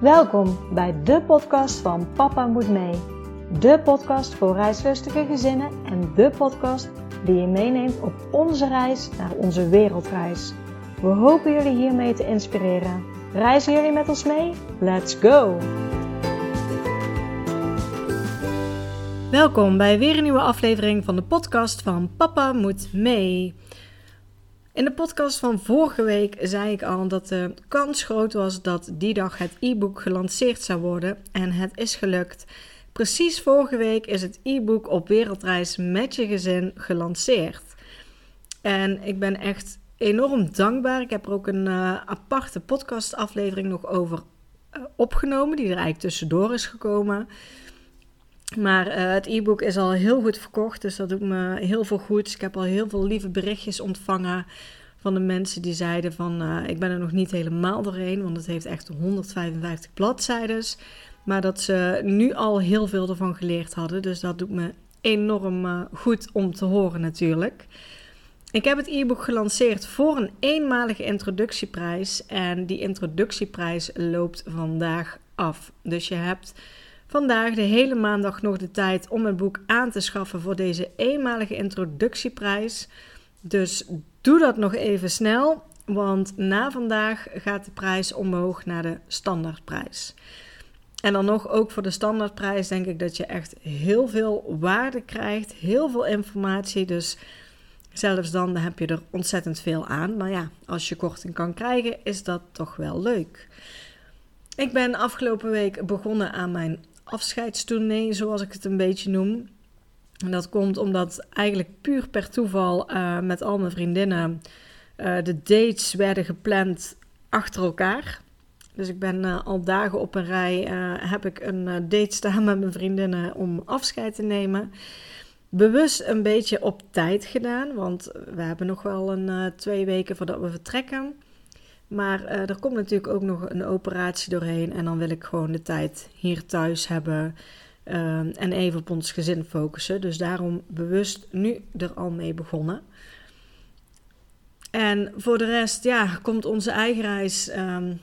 Welkom bij de podcast van Papa Moet Mee. De podcast voor reislustige gezinnen en de podcast die je meeneemt op onze reis naar onze wereldreis. We hopen jullie hiermee te inspireren. Reizen jullie met ons mee? Let's go! Welkom bij weer een nieuwe aflevering van de podcast van Papa Moet Mee. In de podcast van vorige week zei ik al dat de kans groot was dat die dag het e-book gelanceerd zou worden. En het is gelukt. Precies vorige week is het e-book op wereldreis met je gezin gelanceerd. En ik ben echt enorm dankbaar. Ik heb er ook een uh, aparte podcastaflevering nog over uh, opgenomen, die er eigenlijk tussendoor is gekomen. Maar uh, het e-book is al heel goed verkocht, dus dat doet me heel veel goed. Ik heb al heel veel lieve berichtjes ontvangen van de mensen die zeiden van... Uh, ik ben er nog niet helemaal doorheen, want het heeft echt 155 bladzijden. Maar dat ze nu al heel veel ervan geleerd hadden. Dus dat doet me enorm uh, goed om te horen natuurlijk. Ik heb het e-book gelanceerd voor een eenmalige introductieprijs. En die introductieprijs loopt vandaag af. Dus je hebt vandaag de hele maandag nog de tijd om het boek aan te schaffen voor deze eenmalige introductieprijs. Dus doe dat nog even snel, want na vandaag gaat de prijs omhoog naar de standaardprijs. En dan nog ook voor de standaardprijs denk ik dat je echt heel veel waarde krijgt, heel veel informatie. Dus zelfs dan heb je er ontzettend veel aan. Maar ja, als je korting kan krijgen, is dat toch wel leuk. Ik ben afgelopen week begonnen aan mijn afscheidstournee, zoals ik het een beetje noem. En dat komt omdat eigenlijk puur per toeval uh, met al mijn vriendinnen uh, de dates werden gepland achter elkaar. Dus ik ben uh, al dagen op een rij, heb ik een date staan met mijn vriendinnen om afscheid te nemen. Bewust een beetje op tijd gedaan, want we hebben nog wel een twee weken voordat we vertrekken. Maar uh, er komt natuurlijk ook nog een operatie doorheen. En dan wil ik gewoon de tijd hier thuis hebben. Uh, en even op ons gezin focussen. Dus daarom bewust nu er al mee begonnen. En voor de rest, ja, komt onze eigen reis um,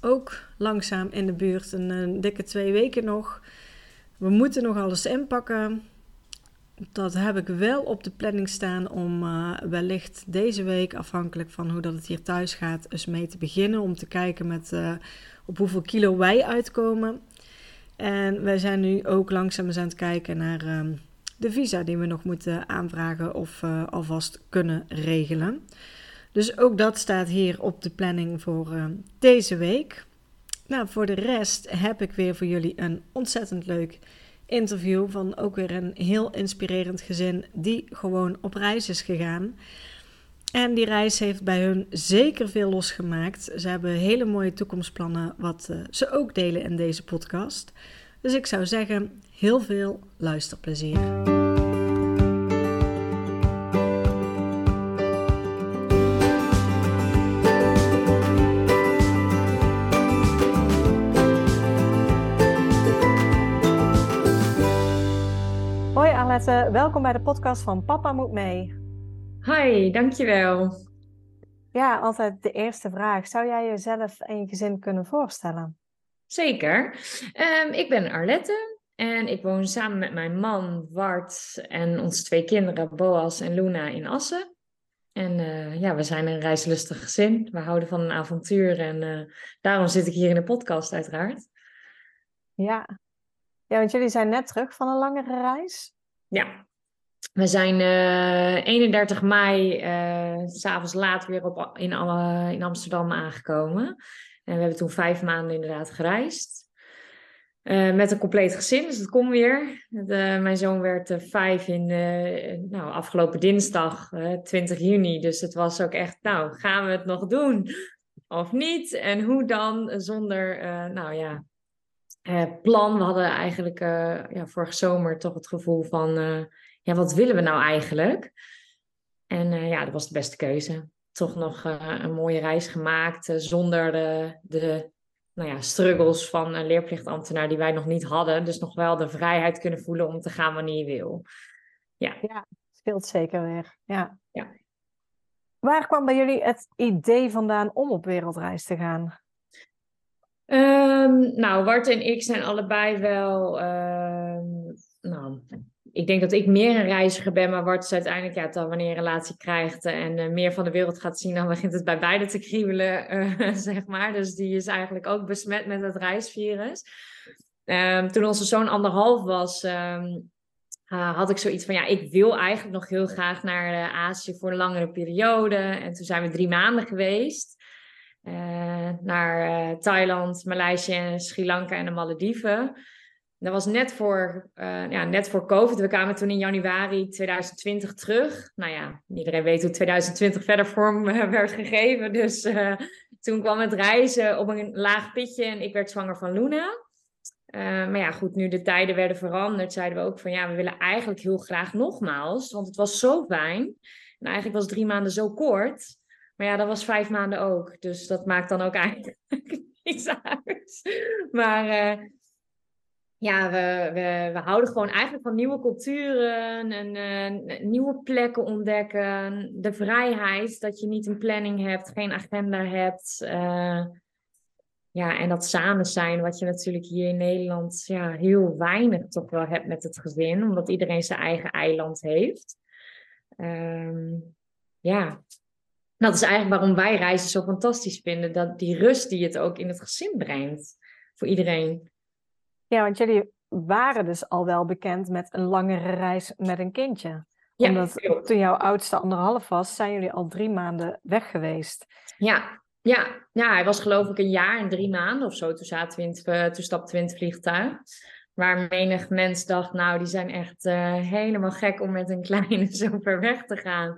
ook langzaam in de buurt. Een, een dikke twee weken nog. We moeten nog alles inpakken dat heb ik wel op de planning staan om uh, wellicht deze week, afhankelijk van hoe dat het hier thuis gaat, eens mee te beginnen. Om te kijken met, uh, op hoeveel kilo wij uitkomen. En wij zijn nu ook langzaam aan het kijken naar uh, de visa die we nog moeten aanvragen of uh, alvast kunnen regelen. Dus ook dat staat hier op de planning voor deze week. Nou, voor de rest heb ik weer voor jullie een ontzettend leuk interview van ook weer een heel inspirerend gezin die gewoon op reis is gegaan. En die reis heeft bij hun zeker veel losgemaakt. Ze hebben hele mooie toekomstplannen, wat uh, ze ook delen in deze podcast. Dus ik zou zeggen, heel veel luisterplezier. Welkom bij de podcast van Papa Moet Mee. Hi, dankjewel. Ja, altijd de eerste vraag. Zou jij jezelf en je gezin kunnen voorstellen? Zeker. Um, ik ben Arlette en ik woon samen met mijn man Wart en onze twee kinderen Boas en Luna in Assen. En uh, ja, we zijn een reislustig gezin. We houden van een avontuur en uh, daarom zit ik hier in de podcast uiteraard. Ja. ja, want jullie zijn net terug van een langere reis. Ja, we zijn uh, eh, 31 mei, uh, s'avonds laat weer op, in, alle, in Amsterdam aangekomen. En we hebben toen vijf maanden inderdaad gereisd. Met een compleet gezin, dus dat komt weer. Mijn zoon werd vijf in nou, afgelopen dinsdag, 20 juni. Dus het was ook echt, nou, gaan we het nog doen of niet? En hoe dan zonder, nou ja, plan. We hadden eigenlijk ja, vorige zomer toch het gevoel van ja, wat willen we nou eigenlijk? En ja, dat was de beste keuze. Toch nog een mooie reis gemaakt zonder de, de nou ja, struggles van een leerplichtambtenaar die wij nog niet hadden. Dus nog wel de vrijheid kunnen voelen om te gaan wanneer je wil. Ja, ja speelt zeker weer. Ja. ja. Waar kwam bij jullie het idee vandaan om op wereldreis te gaan? Um, nou, Wart en ik zijn allebei wel. Uh, nou, ik denk dat ik meer een reiziger ben, maar Wart is uiteindelijk, ja, dan wanneer je een relatie krijgt en uh, meer van de wereld gaat zien, dan begint het bij beide te kriebelen, uh, zeg maar. Dus die is eigenlijk ook besmet met het reisvirus. Um, toen onze zoon anderhalf was, uh, had ik zoiets van, ja, ik wil eigenlijk nog heel graag naar Azië voor een langere periode. En toen zijn we drie maanden geweest. Uh, naar uh, Thailand, Maleisië, Sri Lanka en de Malediven. Dat was net voor, uh, ja, net voor COVID. We kwamen toen in januari 2020 terug. Nou ja, iedereen weet hoe 2020 verder vorm werd gegeven. Dus toen kwam het reizen op een laag pitje en ik werd zwanger van Luna. maar ja, goed, nu de tijden werden veranderd, zeiden we ook van ja, we willen eigenlijk heel graag nogmaals. Want het was zo fijn. En eigenlijk was drie maanden zo kort. Maar ja, dat was vijf maanden ook. Dus dat maakt dan ook eigenlijk niets uit. Maar uh, ja, we, we, we houden gewoon eigenlijk van nieuwe culturen en uh, nieuwe plekken ontdekken. De vrijheid dat je niet een planning hebt, geen agenda hebt. Uh, ja, en dat samen zijn, wat je natuurlijk hier in Nederland ja, heel weinig toch wel hebt met het gezin, omdat iedereen zijn eigen eiland heeft. Um, ja, dat is eigenlijk waarom wij reizen zo fantastisch vinden. Dat die rust die het ook in het gezin brengt. Voor iedereen. Ja, want jullie waren dus al wel bekend met een langere reis met een kindje. Ja, Omdat toen jouw oudste anderhalf was, zijn jullie al drie maanden weg geweest. Ja, ja, ja hij was geloof ik een jaar en drie maanden of zo. Toen, zaten we in het, toen stapten we in het vliegtuig. Waar menig mens dacht, nou, die zijn echt uh, helemaal gek om met een kleine zo ver weg te gaan.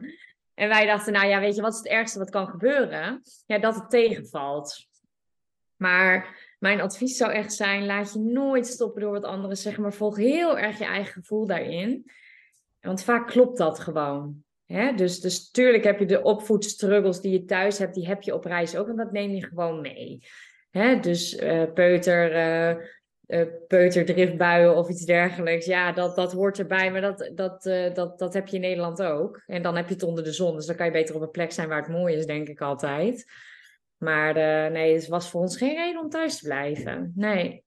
En wij dachten, nou ja, weet je, wat is het ergste wat kan gebeuren? Ja, dat het tegenvalt. Maar mijn advies zou echt zijn, laat je nooit stoppen door wat anderen zeggen, maar volg heel erg je eigen gevoel daarin. Want vaak klopt dat gewoon. Hè? Dus, dus tuurlijk heb je de opvoedstruggles die je thuis hebt, die heb je op reis ook. En dat neem je gewoon mee. Hè? Dus uh, peuter, uh, uh, peuterdriftbuien of iets dergelijks. Ja, dat, dat hoort erbij, maar dat, dat, uh, dat, dat heb je in Nederland ook. En dan heb je het onder de zon, dus dan kan je beter op een plek zijn waar het mooi is, denk ik altijd. Maar uh, nee, het was voor ons geen reden om thuis te blijven. Nee.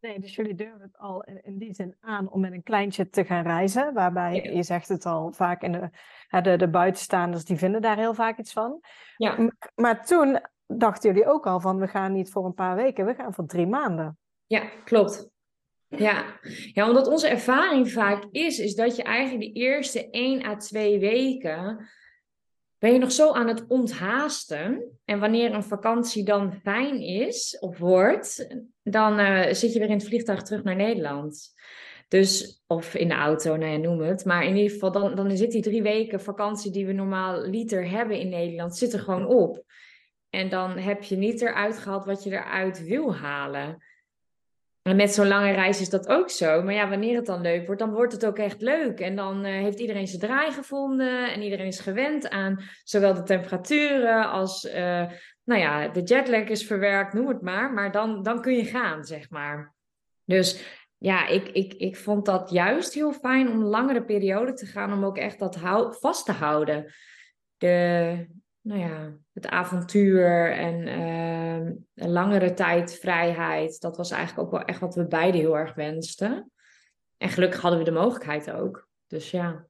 Nee, dus jullie durven het al in die zin aan om met een kleintje te gaan reizen. Waarbij, ja. je zegt het al, vaak in de, de, de buitenstaanders, die vinden daar heel vaak iets van. Ja. Maar, maar toen dachten jullie ook al van, we gaan niet voor een paar weken, we gaan voor drie maanden. Ja, klopt. Ja. ja, omdat onze ervaring vaak is, is dat je eigenlijk de eerste 1 à 2 weken ben je nog zo aan het onthaasten. En wanneer een vakantie dan fijn is of wordt, dan uh, zit je weer in het vliegtuig terug naar Nederland. Dus, of in de auto, nou ja, noem het. Maar in ieder geval, dan, dan zit die drie weken vakantie die we normaal liter hebben in Nederland, zit er gewoon op. En dan heb je niet eruit gehaald wat je eruit wil halen. En met zo'n lange reis is dat ook zo. Maar ja, wanneer het dan leuk wordt, dan wordt het ook echt leuk. En dan uh, heeft iedereen zijn draai gevonden. En iedereen is gewend aan zowel de temperaturen als uh, nou ja, de jetlag is verwerkt, noem het maar. Maar dan, dan kun je gaan, zeg maar. Dus ja, ik, ik, ik vond dat juist heel fijn om langere periode te gaan. Om ook echt dat vast te houden. De, nou ja, het avontuur en uh, een langere tijd vrijheid. Dat was eigenlijk ook wel echt wat we beide heel erg wensten. En gelukkig hadden we de mogelijkheid ook. Dus ja.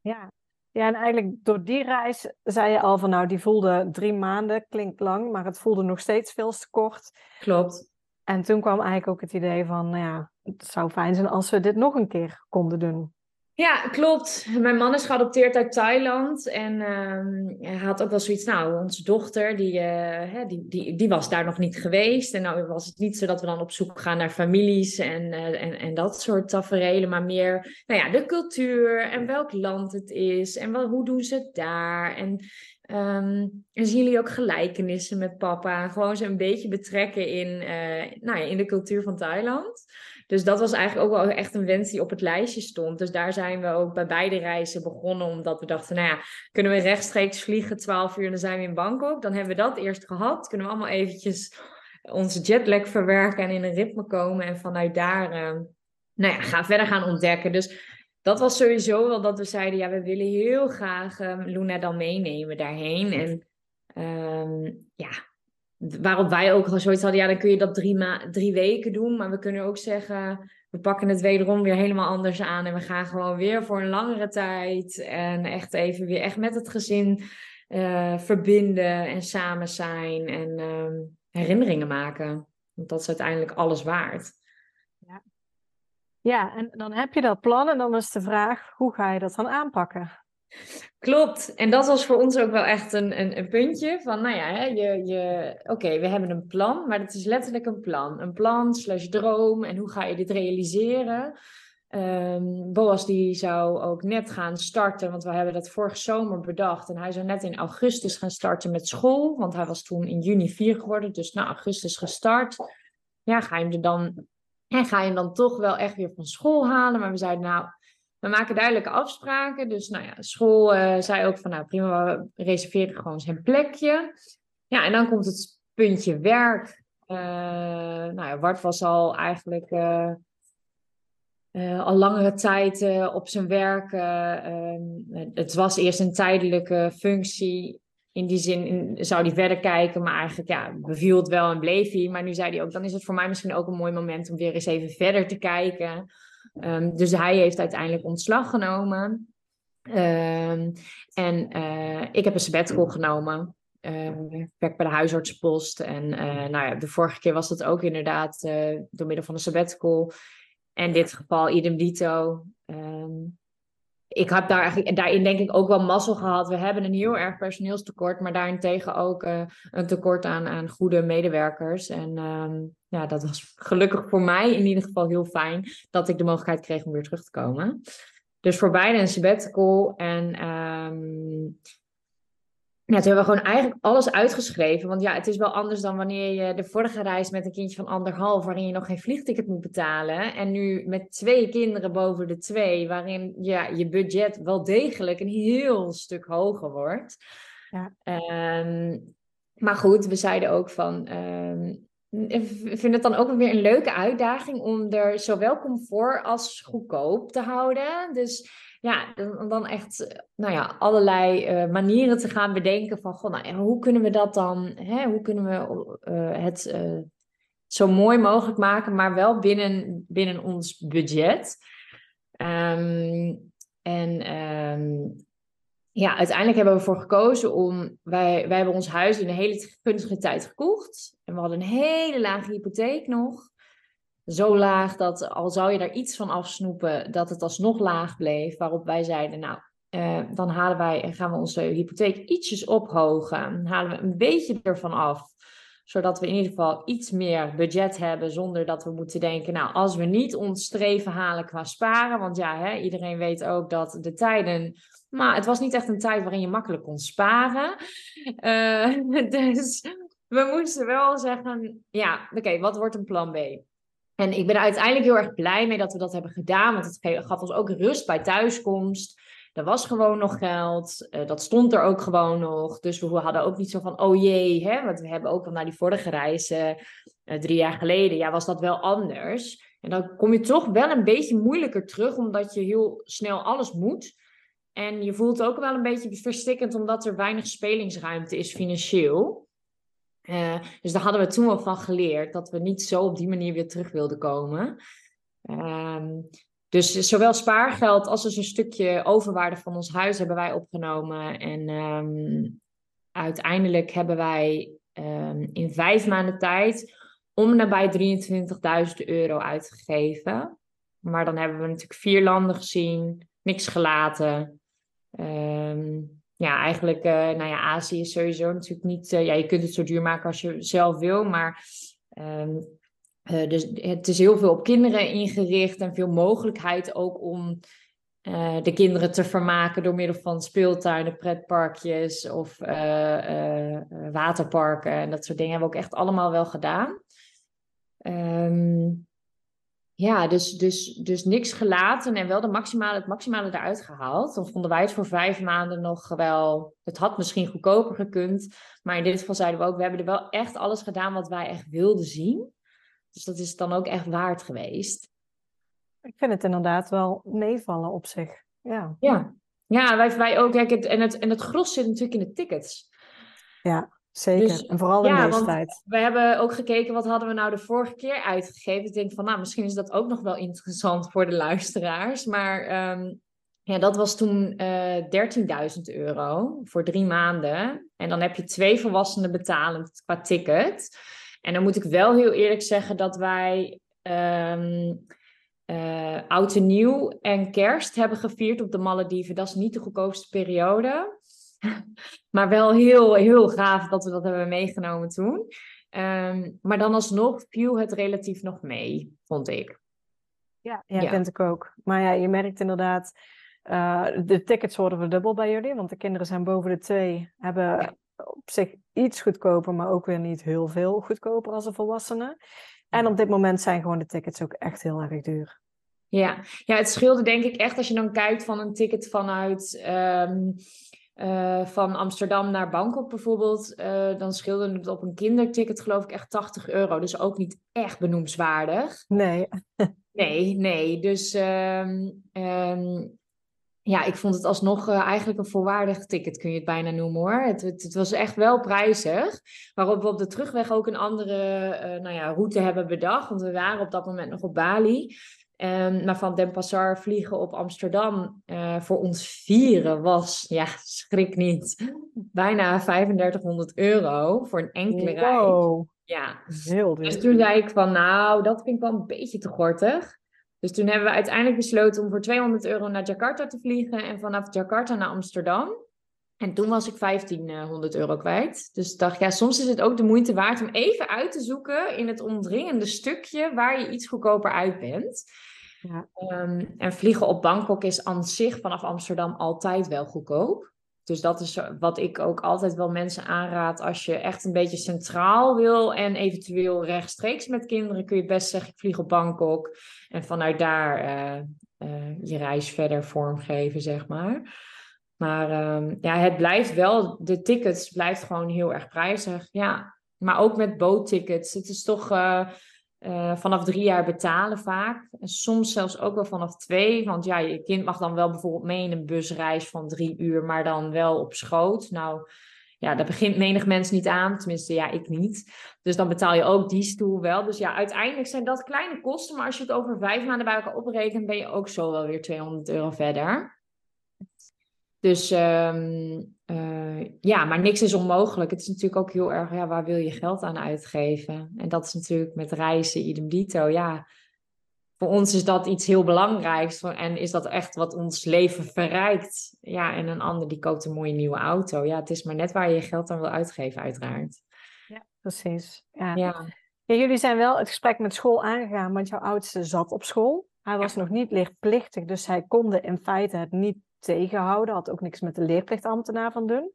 Ja, ja en eigenlijk door die reis zei je al van nou, die voelde drie maanden, klinkt lang, maar het voelde nog steeds veel te kort. Klopt. En toen kwam eigenlijk ook het idee van, nou ja, het zou fijn zijn als we dit nog een keer konden doen. Ja, klopt. Mijn man is geadopteerd uit Thailand. En uh, hij had ook wel zoiets, nou, onze dochter, die, uh, die, die, die was daar nog niet geweest. En nou was het niet zo dat we dan op zoek gaan naar families en, uh, en, en dat soort tafereelen. Maar meer, nou ja, de cultuur en welk land het is. En wel, hoe doen ze het daar? En, en zien jullie ook gelijkenissen met papa? Gewoon ze een beetje betrekken in, nou ja, in de cultuur van Thailand. Dus dat was eigenlijk ook wel echt een wens die op het lijstje stond. Dus daar zijn we ook bij beide reizen begonnen. Omdat we dachten, nou ja, kunnen we rechtstreeks vliegen 12 uur en dan zijn we in Bangkok. Dan hebben we dat eerst gehad. Kunnen we allemaal eventjes onze jetlag verwerken en in een ritme komen. En vanuit daar, uh, nou ja, gaan verder gaan ontdekken. Dus dat was sowieso wel dat we zeiden, ja, we willen heel graag um, Luna dan meenemen daarheen. En um, ja, waarop wij ook al zoiets hadden, ja, dan kun je dat drie, ma drie weken doen. Maar we kunnen ook zeggen, we pakken het wederom weer helemaal anders aan. En we gaan gewoon weer voor een langere tijd. En echt even weer echt met het gezin uh, verbinden en samen zijn. En uh, herinneringen maken. Want dat is uiteindelijk alles waard. Ja. ja, en dan heb je dat plan. En dan is de vraag, hoe ga je dat dan aanpakken? Klopt. En dat was voor ons ook wel echt een, een, puntje van, nou ja, je, je, oké, we hebben een plan, maar het is letterlijk een plan. Een plan slash droom en hoe ga je dit realiseren? Um, Boas die zou ook net gaan starten, want we hebben dat vorige zomer bedacht. En hij zou net in augustus gaan starten met school, want hij was toen in juni vier geworden, dus na augustus gestart. Ja, ga je hem er dan, en ga je hem dan toch wel echt weer van school halen? Maar we zeiden nou, we maken duidelijke afspraken. Dus nou ja, school uh, zei ook van nou prima, we reserveren gewoon zijn plekje. Ja, en dan komt het puntje werk. Uh, nou ja, Wart was al eigenlijk uh, al langere tijd op zijn werk. Ehm, het was eerst een tijdelijke functie. In die zin in, zou hij verder kijken, maar eigenlijk ja, beviel het wel en bleef hij. Maar nu zei hij ook, dan is het voor mij misschien ook een mooi moment om weer eens even verder te kijken. Um, dus hij heeft uiteindelijk ontslag genomen. Um, en uh, ik heb een sabbatical genomen. Ik werk bij de huisartsenpost. En uh, nou ja, de vorige keer was dat ook inderdaad uh, door middel van een sabbatical. En dit geval idem dito. Ik heb daar, daarin denk ik ook wel mazzel gehad. We hebben een heel erg personeelstekort, maar daarentegen ook uh, een tekort aan, aan goede medewerkers. En um, ja, dat was gelukkig voor mij in ieder geval heel fijn dat ik de mogelijkheid kreeg om weer terug te komen. Dus voor beide een sabbatical. En um, ja, toen hebben we gewoon eigenlijk alles uitgeschreven. Want ja, het is wel anders dan wanneer je de vorige reis met een kindje van anderhalf, waarin je nog geen vliegticket moet betalen. En nu met twee kinderen boven de twee, waarin ja, je budget wel degelijk een heel stuk hoger wordt. Ja. Um, maar goed, we zeiden ook van. Um, ik vind het dan ook weer een leuke uitdaging om er zowel comfort als goedkoop te houden. Dus ja, dan, dan echt nou ja, allerlei uh, manieren te gaan bedenken van goh, nou, hoe kunnen we dat dan, hè, hoe kunnen we uh, het uh, zo mooi mogelijk maken, maar wel binnen, binnen ons budget. Um, en um, ja, uiteindelijk hebben we ervoor gekozen om. Wij, wij hebben ons huis in een hele gunstige tijd gekocht. En we hadden een hele lage hypotheek nog. Zo laag dat al zou je daar iets van afsnoepen, dat het alsnog laag bleef. Waarop wij zeiden: Nou, uh, dan halen wij, gaan we onze hypotheek ietsjes ophogen. halen we een beetje ervan af zodat we in ieder geval iets meer budget hebben, zonder dat we moeten denken, nou, als we niet ons streven halen qua sparen, want ja, hè, iedereen weet ook dat de tijden maar het was niet echt een tijd waarin je makkelijk kon sparen. Uh, dus we moesten wel zeggen, ja, oké, wat wordt een plan B? En ik ben uiteindelijk heel erg blij mee dat we dat hebben gedaan, want het gaf ons ook rust bij thuiskomst. Er was gewoon nog geld, uh, dat stond er ook gewoon nog. Dus we hadden ook niet zo van, oh jee, hè? want we hebben ook al naar die vorige reizen, uh, drie jaar geleden, ja, was dat wel anders. En dan kom je toch wel een beetje moeilijker terug, omdat je heel snel alles moet. En je voelt ook wel een beetje verstikkend omdat er weinig spelingsruimte is financieel. Uh, dus daar hadden we toen wel van geleerd dat we niet zo op die manier weer terug wilden komen. Um, dus zowel spaargeld als dus een stukje overwaarde van ons huis hebben wij opgenomen. En um, uiteindelijk hebben wij um, in vijf maanden tijd om nabij 23.000 euro uitgegeven. Maar dan hebben we natuurlijk vier landen gezien, niks gelaten. Um, ja, eigenlijk, uh, nou ja, Azië is sowieso natuurlijk niet. Uh, ja, je kunt het zo duur maken als je zelf wil, maar. Um, uh, dus het is heel veel op kinderen ingericht en veel mogelijkheid ook om de kinderen te vermaken door middel van speeltuinen, pretparkjes of waterparken en dat soort dingen hebben we ook echt allemaal wel gedaan. Um, ja, dus, dus, dus niks gelaten en wel de maximale, het maximale eruit gehaald. Dan vonden wij het voor vijf maanden nog wel. Het had misschien goedkoper gekund. Maar in dit geval zeiden we ook: we hebben er wel echt alles gedaan wat wij echt wilden zien. Dus dat is dan ook echt waard geweest. Ik vind het inderdaad wel meevallen op zich. Ja, ja. ja wij, wij ook. Kijk, het, en, het, en het gros zit natuurlijk in de tickets. Ja. Zeker, Dus, en vooral in ja, deze tijd. we hebben ook gekeken wat hadden we nou de vorige keer uitgegeven. Ik denk van, nou, misschien is dat ook nog wel interessant voor de luisteraars. Maar ehm, ja, dat was toen eh 13.000 euro voor drie maanden. En dan heb je twee volwassenen betalend qua ticket. En dan moet ik wel heel eerlijk zeggen dat wij ehm eh, oud en nieuw en kerst hebben gevierd op de Malediven. Dat is niet de goedkoopste periode. Maar wel heel, heel gaaf dat we dat hebben meegenomen toen. Ehm, maar dan alsnog viel het relatief nog mee, vond ik. Ja, ja, Ja. vind ik ook. Maar ja, je merkt inderdaad, eh, de tickets worden verdubbeld bij jullie, want de kinderen zijn boven de twee, hebben Ja. op zich iets goedkoper, maar ook weer niet heel veel goedkoper als de volwassenen. En op dit moment zijn gewoon de tickets ook echt heel erg duur. Ja. ja, het scheelde denk ik echt als je dan kijkt van een ticket vanuit ehm, eh, van Amsterdam naar Bangkok bijvoorbeeld. eh, dan scheelde het op een kinderticket geloof ik echt 80 euro. Dus ook niet echt benoemswaardig. Nee, Nee, nee. Dus ehm, ehm, ja, ik vond het alsnog eh, eigenlijk een volwaardig ticket, kun je het bijna noemen hoor. Het, het, het was echt wel prijzig. Waarop we op de terugweg ook een andere nou ja, route hebben bedacht. Want we waren op dat moment nog op Bali. Ehm, maar van Den Passar vliegen op Amsterdam eh, voor ons vieren was, ja, schrik niet, bijna 3500 euro voor een enkele reis. wow, Ja, heel dus duur. toen zei ik van, nou, dat vind ik wel een beetje te gortig. Dus toen hebben we uiteindelijk besloten om voor 200 euro naar Jakarta te vliegen en vanaf Jakarta naar Amsterdam. En toen was ik 1500 euro kwijt. Dus ik dacht, ja, soms is het ook de moeite waard om even uit te zoeken in het omdringende stukje waar je iets goedkoper uit bent. Ja. Ehm, en vliegen op Bangkok is aan zich vanaf Amsterdam altijd wel goedkoop. Dus dat is wat ik ook altijd wel mensen aanraad. Als je echt een beetje centraal wil en eventueel rechtstreeks met kinderen, kun je best zeggen: ik vlieg op Bangkok. En vanuit daar eh, eh, je reis verder vormgeven, zeg maar. Maar ehm, ja, het blijft wel, de tickets blijft gewoon heel erg prijzig. Ja, maar ook met boottickets. Het is toch eh, eh, vanaf drie jaar betalen vaak. En soms zelfs ook wel vanaf twee. Want ja, je kind mag dan wel bijvoorbeeld mee in een busreis van drie uur, maar dan wel op schoot. Nou, ja, daar begint menig mens niet aan. Tenminste, ja, ik niet. Dus dan betaal je ook die stoel wel. Dus ja, uiteindelijk zijn dat kleine kosten. Maar als je het over vijf maanden bij elkaar oprekent, ben je ook zo wel weer 200 euro verder. Dus ehm, eh, ja, maar niks is onmogelijk. Het is natuurlijk ook heel erg, ja, waar wil je geld aan uitgeven? En dat is natuurlijk met reizen, idem dito. Ja, voor ons is dat iets heel belangrijks. En is dat echt wat ons leven verrijkt? Ja, en een ander die koopt een mooie nieuwe auto. Ja, het is maar net waar je je geld aan wil uitgeven, uiteraard. Precies. Ja. Ja, Ja, jullie zijn wel het gesprek met school aangegaan, want jouw oudste zat op school. Hij was nog niet leerplichtig, dus hij konde in feite het niet tegenhouden. Had ook niks met de leerplichtambtenaar van doen.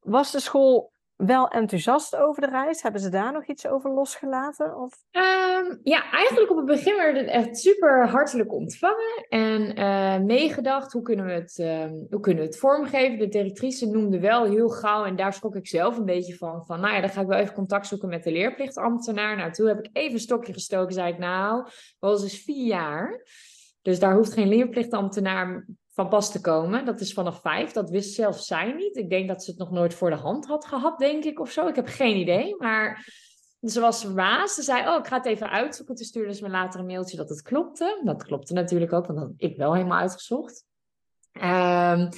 Was de school wel enthousiast over de reis? Hebben ze daar nog iets over losgelaten? Of... Ehm, ja, eigenlijk op het begin werd het echt super hartelijk ontvangen en eh, meegedacht. Hoe kunnen, we het, ehm, hoe kunnen we het vormgeven? De directrice noemde wel heel gauw, en daar schrok ik zelf een beetje van. Van nou ja, dan ga ik wel even contact zoeken met de leerplichtambtenaar. Nou, toen heb ik even een stokje gestoken. Zei ik, nou, Roos is vier jaar. Dus daar hoeft geen leerplichtambtenaar van pas te komen. Dat is vanaf vijf. Dat wist zelfs zij niet. Ik denk dat ze het nog nooit voor de hand had gehad, denk ik, of zo. Ik heb geen idee, maar... Ze was verbaasd. Ze zei, oh, ik ga het even uitzoeken. Toen stuurde ze me later een mailtje dat het klopte. Dat klopte natuurlijk ook, want had ik wel helemaal uitgezocht. Ehm,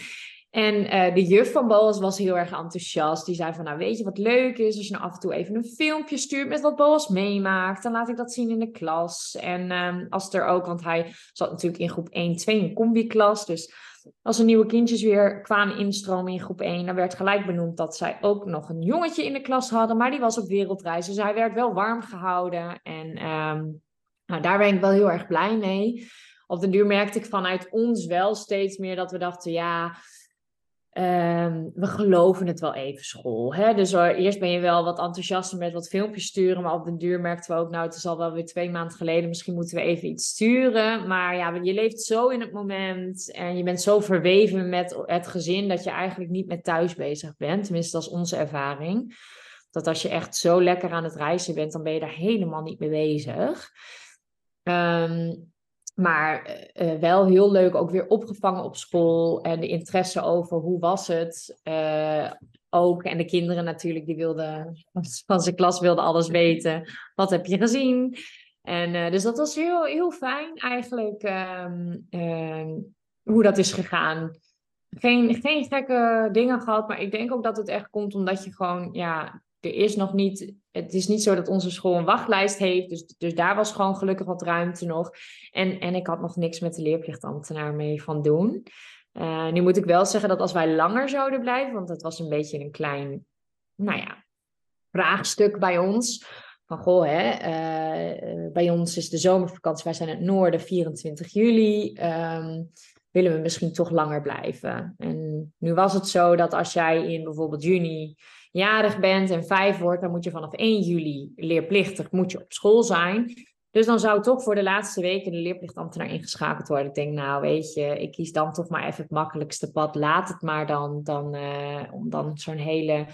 en eh, de juf van Boas was heel erg enthousiast. Die zei van, nou weet je wat leuk is? Als je nou af en toe even een filmpje stuurt met wat Boas meemaakt. Dan laat ik dat zien in de klas. En ehm, als er ook, want hij zat natuurlijk in groep 1, 2 een combi-klas. Dus als er nieuwe kindjes weer kwamen instromen in groep 1, dan werd gelijk benoemd dat zij ook nog een jongetje in de klas hadden. Maar die was op wereldreis. Dus hij werd wel warm gehouden. En ehm, nou, daar ben ik wel heel erg blij mee. Op de duur merkte ik vanuit ons wel steeds meer dat we dachten, ja, ehm, we geloven het wel even school. Hè? Dus eerst ben je wel wat enthousiaster met wat filmpjes sturen, maar op de duur merkten we ook, nou, het is al wel weer twee maanden geleden, misschien moeten we even iets sturen. Maar ja, je leeft zo in het moment en je bent zo verweven met het gezin dat je eigenlijk niet met thuis bezig bent. Tenminste, dat is onze ervaring. Dat als je echt zo lekker aan het reizen bent, dan ben je daar helemaal niet mee bezig. Ehm, maar eh, eh, wel heel leuk, ook weer opgevangen op school. En de interesse over hoe was het. eh, ook. En de kinderen natuurlijk, die wilden van zijn klas wilden alles weten. Wat heb je gezien? En dus dat was heel, heel fijn eigenlijk um, um, hoe dat is gegaan. Geen, geen gekke dingen gehad, maar ik denk ook dat het echt komt omdat je gewoon, ja, er is nog niet, het is niet zo dat onze school een wachtlijst heeft, dus, dus daar was gewoon gelukkig wat ruimte nog. En, en ik had nog niks met de leerplichtambtenaar mee van doen. Uh, nu moet ik wel zeggen dat als wij langer zouden blijven, want het was een beetje een klein, nou ja, vraagstuk bij ons. Van goh, hè, uh, bij ons is de zomervakantie, wij zijn het noorden, 24 juli. Um, willen we misschien toch langer blijven? En nu was het zo dat als jij in bijvoorbeeld juni jarig bent en vijf wordt, dan moet je vanaf 1 juli leerplichtig moet je op school zijn. Dus dan zou toch voor de laatste weken de leerplichtambtenaar ingeschakeld worden. Ik denk, nou weet je, ik kies dan toch maar even het makkelijkste pad. Laat het maar dan, dan uh, om dan zo'n hele,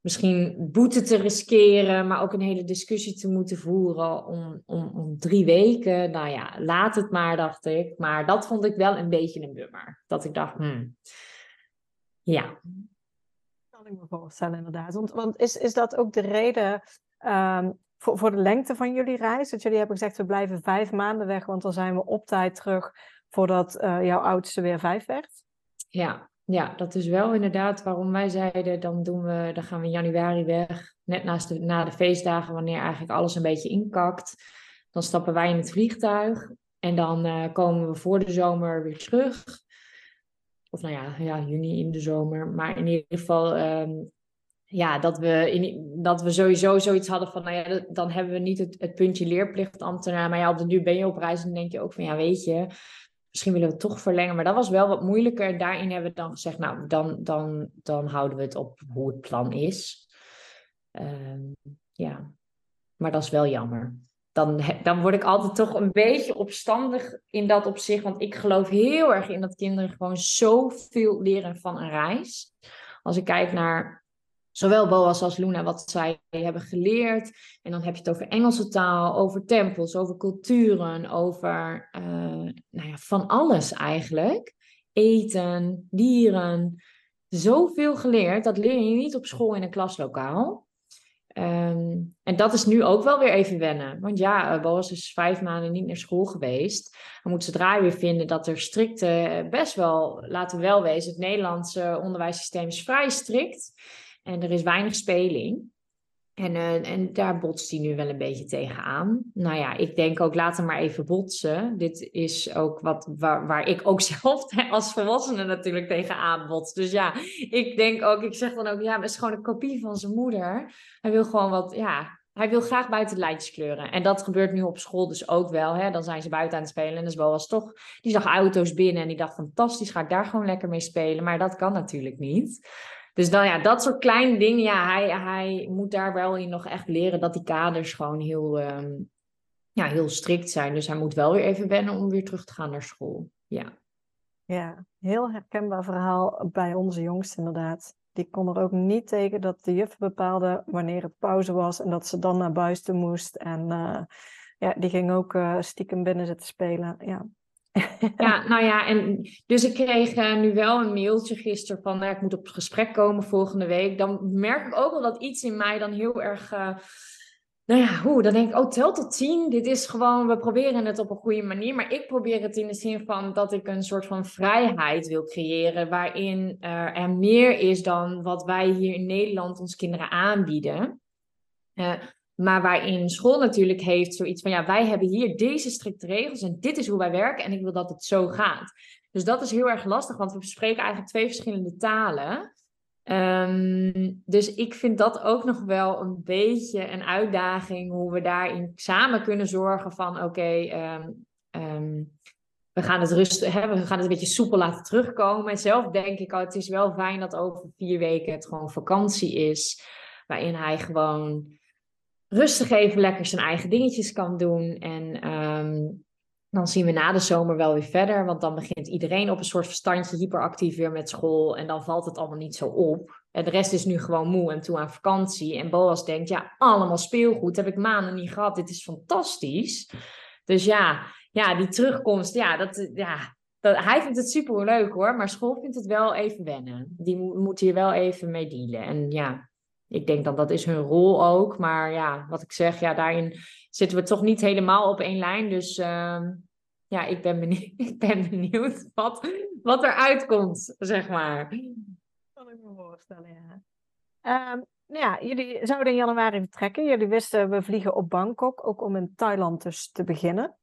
misschien boete te riskeren, maar ook een hele discussie te moeten voeren om, om, om drie weken. Nou ja, laat het maar, dacht ik. Maar dat vond ik wel een beetje een bummer. Dat ik dacht, hmm, ja. Kan ik me voorstellen, inderdaad. Want, is, is dat ook de reden um, voor, voor de lengte van jullie reis? Dat jullie hebben gezegd, we blijven vijf maanden weg, want dan zijn we op tijd terug voordat uh, jouw oudste weer vijf werd? Ja, ja, dat is wel inderdaad waarom wij zeiden, dan, doen we, dan gaan we in januari weg, net naast na de feestdagen, wanneer eigenlijk alles een beetje inkakt. Dan stappen wij in het vliegtuig en dan uh, komen we voor de zomer weer terug. Of nou ja, ja, juni in de zomer. Maar in ieder geval um, ja, dat we, in, dat we sowieso zoiets hadden van, nou ja, dan hebben we niet het, het puntje leerplichtambtenaar. Maar ja, op de nu ben je op reis en denk je ook van, ja, weet je, misschien willen we het toch verlengen. Maar dat was wel wat moeilijker. Daarin hebben we dan gezegd, nou, dan, dan, dan houden we het op hoe het plan is. Um, ja, maar dat is wel jammer. Dan, dan word ik altijd toch een beetje opstandig in dat opzicht. Want ik geloof heel erg in dat kinderen gewoon zoveel leren van een reis. Als ik kijk naar zowel Boas als Luna wat zij hebben geleerd. En dan heb je het over Engelse taal, over tempels, over culturen, over uh, nou ja, van alles eigenlijk. Eten, dieren. Zoveel geleerd, dat leer je niet op school in een klaslokaal. Um, en dat is nu ook wel weer even wennen. Want ja, uh, is vijf maanden niet naar school geweest. Dan moet zodra weer vinden dat er strikte, best wel, laten we wel wezen, het Nederlandse onderwijssysteem is vrij strikt. En er is weinig speling. En, uh, en daar botst hij nu wel een beetje tegenaan. Nou ja, ik denk ook, laten maar even botsen. Dit is ook wat waar, ik ook zelf als volwassene natuurlijk tegenaan bots. Dus ja, ik denk ook, ik zeg dan ook, ja, het is gewoon een kopie van zijn moeder. Hij wil gewoon wat, ja, hij wil graag buiten lijntjes kleuren. En dat gebeurt nu op school dus ook wel. Hè? Dan zijn ze buiten aan het spelen. En dus was toch, die zag auto's binnen en die dacht, fantastisch, ga ik daar gewoon lekker mee spelen. Maar dat kan natuurlijk niet. Dus dan ja, dat soort kleine dingen, ja, hij, hij moet daar wel in nog echt leren dat die kaders gewoon heel, um, ja, heel strikt zijn. Dus hij moet wel weer even wennen om weer terug te gaan naar school. Ja. Ja, heel herkenbaar verhaal bij onze jongste inderdaad. Die kon er ook niet tegen dat de juf bepaalde wanneer het pauze was en dat ze dan naar buiten moest. En uh, ja, die ging ook uh, stiekem binnen zitten spelen. Ja, ja, nou ja, en dus ik kreeg uh, nu wel een mailtje gisteren van, uh, ik moet op gesprek komen volgende week. Dan merk ik ook wel dat iets in mij dan heel erg, uh, nou ja, hoe, dan denk ik, oh, tel tot tien. Dit is gewoon, we proberen het op een goede manier. Maar ik probeer het in de zin van dat ik een soort van vrijheid wil creëren, waarin er meer is dan wat wij hier in Nederland ons kinderen aanbieden. Maar waarin school natuurlijk heeft zoiets van, ja, wij hebben hier deze strikte regels en dit is hoe wij werken en ik wil dat het zo gaat. Dus dat is heel erg lastig, want we spreken eigenlijk twee verschillende talen. Um, dus ik vind dat ook nog wel een beetje een uitdaging, hoe we daarin samen kunnen zorgen van, oké, um, um, we gaan het rustig, hè, we gaan het een beetje soepel laten terugkomen. En zelf denk ik, oh, het is wel fijn dat over vier weken het gewoon vakantie is, waarin hij gewoon rustig even lekker zijn eigen dingetjes kan doen. En um, dan zien we na de zomer wel weer verder. Want dan begint iedereen op een soort verstandje hyperactief weer met school. En dan valt het allemaal niet zo op. En de rest is nu gewoon moe en toe aan vakantie. En Boas denkt, ja, allemaal speelgoed. Heb ik maanden niet gehad. Dit is fantastisch. Dus ja, ja die terugkomst, ja, dat, ja, dat, hij vindt het super leuk hoor, maar school vindt het wel even wennen. Die moet hier wel even mee dealen. En ja, ik denk dat dat is hun rol ook. Maar ja, wat ik zeg, ja, daarin zitten we toch niet helemaal op één lijn. Dus uh, ja, ik ben benieuwd, ik ben benieuwd wat, wat er uitkomt, zeg maar. Kan ik me voorstellen, ja. Um, nou ja, jullie zouden in januari vertrekken. Jullie wisten, we vliegen op Bangkok, ook om in Thailand dus te beginnen.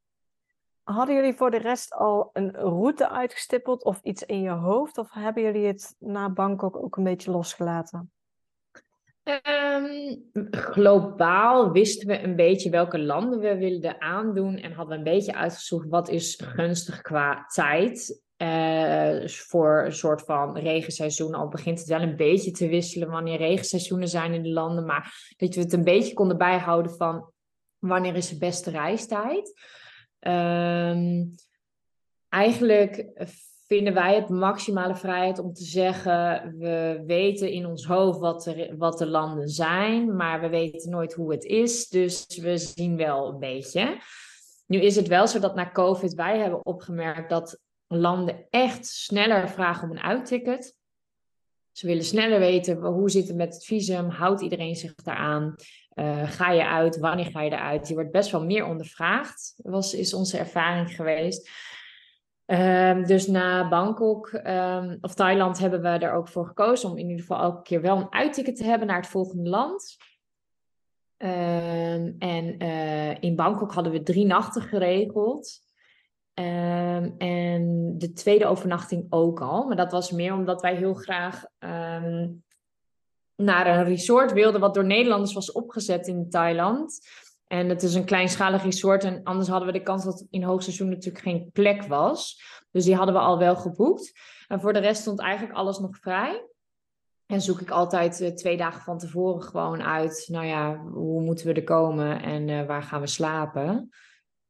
Hadden jullie voor de rest al een route uitgestippeld of iets in je hoofd? Of hebben jullie het na Bangkok ook een beetje losgelaten? Um, globaal wisten we een beetje welke landen we wilden aandoen en hadden we een beetje uitgezocht wat is gunstig qua tijd. Uh, voor een soort van regenseizoen. Al begint het wel een beetje te wisselen wanneer regenseizoenen zijn in de landen. Maar dat we het een beetje konden bijhouden van wanneer is de beste reistijd. Um, eigenlijk vinden wij het maximale vrijheid om te zeggen: we weten in ons hoofd wat, er, wat de landen zijn, maar we weten nooit hoe het is. Dus we zien wel een beetje. Nu is het wel zo dat na COVID wij hebben opgemerkt dat landen echt sneller vragen om een uitticket. Ze willen sneller weten hoe zit het met het visum, houdt iedereen zich daaraan, uh, ga je uit, wanneer ga je eruit? Je wordt best wel meer ondervraagd, was, is onze ervaring geweest. Um, dus na Bangkok um, of Thailand hebben we er ook voor gekozen om in ieder geval elke keer wel een uitticket te hebben naar het volgende land. Um, en uh, in Bangkok hadden we drie nachten geregeld. en de tweede overnachting ook al. Maar dat was meer omdat wij heel graag naar een resort wilden, wat door Nederlanders was opgezet in Thailand. En het is een kleinschalig resort. En anders hadden we de kans dat in hoogseizoen natuurlijk geen plek was. Dus die hadden we al wel geboekt. En voor de rest stond eigenlijk alles nog vrij. En zoek ik altijd uh, twee dagen van tevoren gewoon uit. Nou ja, hoe moeten we er komen en uh, waar gaan we slapen?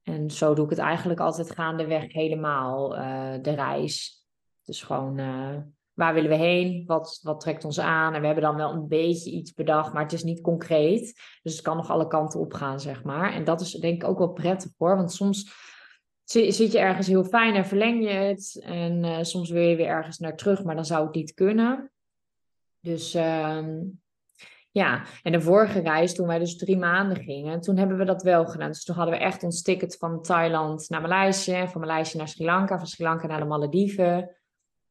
En zo doe ik het eigenlijk altijd gaandeweg helemaal, uh, de reis. Dus gewoon waar willen we heen? Wat, wat trekt ons aan? En we hebben dan wel een beetje iets bedacht, maar het is niet concreet. Dus het kan nog alle kanten op gaan, zeg maar. En dat is denk ik ook wel prettig hoor. Want soms zit je ergens heel fijn en verleng je het. En uh, soms wil je weer ergens naar terug, maar dan zou het niet kunnen. Dus uh, ja, en de vorige reis, toen wij dus drie maanden gingen, toen hebben we dat wel gedaan. Dus toen hadden we echt ons ticket van Thailand naar Maleisië, van Maleisië naar Sri Lanka, van Sri Lanka naar de Malediven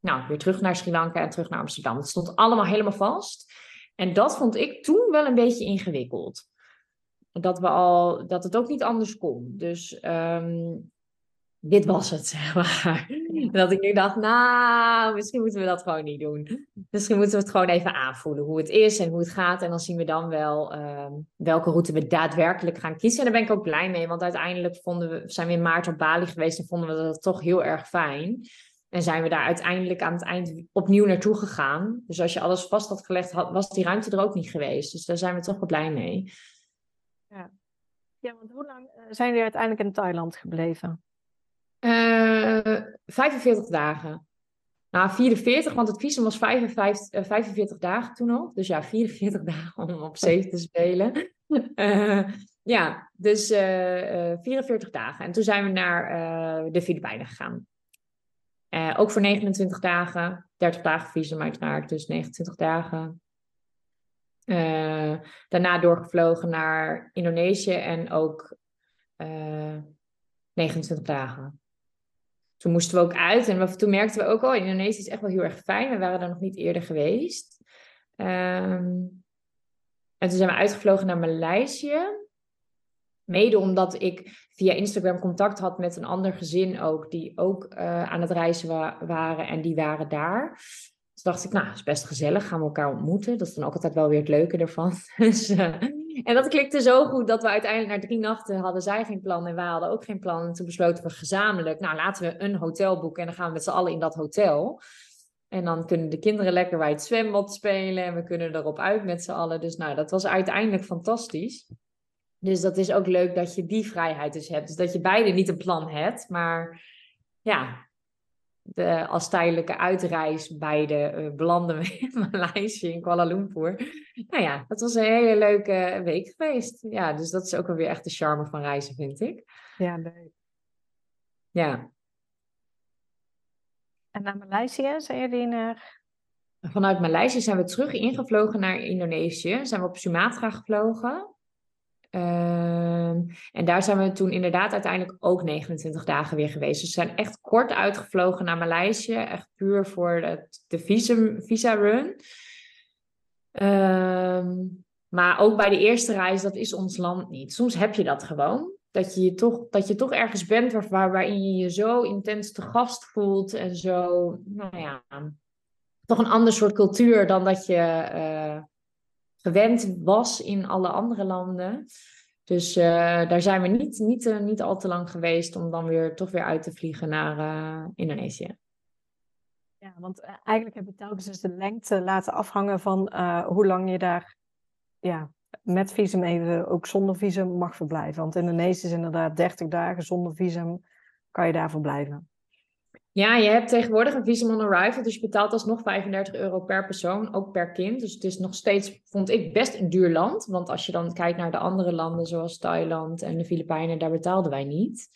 nou, weer terug naar Sri Lanka en terug naar Amsterdam. Het stond allemaal helemaal vast. En dat vond ik toen wel een beetje ingewikkeld. Dat, we al, dat het ook niet anders kon. Dus um, dit was het, zeg maar. Dat ik nu dacht, nou, misschien moeten we dat gewoon niet doen. Misschien moeten we het gewoon even aanvoelen hoe het is en hoe het gaat. En dan zien we dan wel um, welke route we daadwerkelijk gaan kiezen. En daar ben ik ook blij mee, want uiteindelijk vonden we, zijn we in maart op Bali geweest en vonden we dat toch heel erg fijn. En zijn we daar uiteindelijk aan het eind opnieuw naartoe gegaan. Dus als je alles vast had gelegd, had, was die ruimte er ook niet geweest. Dus daar zijn we toch wel blij mee. Ja, ja want hoe lang eh, zijn jullie uiteindelijk in Thailand gebleven? Uh, eh, 45 dagen. Nou, 44, want het visum was 55, 45 dagen toen al. Dus ja, 44 dagen om op zee te spelen. Ja, dus 44 dagen. En toen zijn we naar de Filipijnen gegaan. Uh, ook voor 29 dagen. 30 dagen visum uiteraard, dus 29 dagen. Uh, daarna doorgevlogen naar Indonesië en ook uh, eh, 29 dagen. Toen moesten we ook uit en we, toen merkten we ook al, oh, Indonesië is echt wel heel erg fijn. We waren daar nog niet eerder geweest. Um, en toen zijn we uitgevlogen naar Maleisië. Mede omdat ik via Instagram contact had met een ander gezin ook, die ook uh, aan het reizen wa waren en die waren daar. Dus dacht ik, nou, is best gezellig, gaan we elkaar ontmoeten. Dat is dan ook altijd wel weer het leuke ervan. dus, uh, en dat klikte zo goed dat we uiteindelijk na drie nachten hadden zij geen plan en wij hadden ook geen plan. En toen besloten we gezamenlijk, nou laten we een hotel boeken en dan gaan we met z'n allen in dat hotel. En dan kunnen de kinderen lekker bij het zwembad spelen en we kunnen erop uit met z'n allen. Dus nou, dat was uiteindelijk fantastisch. Dus dat is ook leuk dat je die vrijheid dus hebt. Dus dat je beide niet een plan hebt, maar ja, de, als tijdelijke uitreis beide uh, belanden we in Maleisië, in Kuala Lumpur. Nou ja, dat was een hele leuke week geweest. Ja, dus dat is ook weer echt de charme van reizen, vind ik. Ja, leuk. Ja. En naar Maleisië zijn jullie naar... Vanuit Maleisië zijn we terug ingevlogen naar Indonesië. Zijn we op Sumatra gevlogen. Ehm, en daar zijn we toen inderdaad uiteindelijk ook 29 dagen weer geweest. Dus we zijn echt kort uitgevlogen naar Maleisië. Echt puur voor de, de visa-run. Ehm, maar ook bij de eerste reis, dat is ons land niet. Soms heb je dat gewoon. Dat je, je toch, dat je toch ergens bent waar, waarin je je zo intens te gast voelt. En zo, nou ja, toch een ander soort cultuur dan dat je... Uh, gewend was in alle andere landen. Dus uh, daar zijn we niet, niet, uh, niet al te lang geweest om dan weer toch weer uit te vliegen naar uh, Indonesië. Ja, want eigenlijk heb je telkens dus de lengte laten afhangen van hoe lang je daar ja, met visum even ook zonder visum mag verblijven. Want Indonesië is inderdaad 30 dagen zonder visum kan je daar verblijven. Ja, je hebt tegenwoordig een visum on arrival, dus je betaalt alsnog 35 euro per persoon, ook per kind. Dus het is nog steeds, vond ik, best een duur land. Want als je dan kijkt naar de andere landen, zoals Thailand en de Filipijnen, daar betaalden wij niet.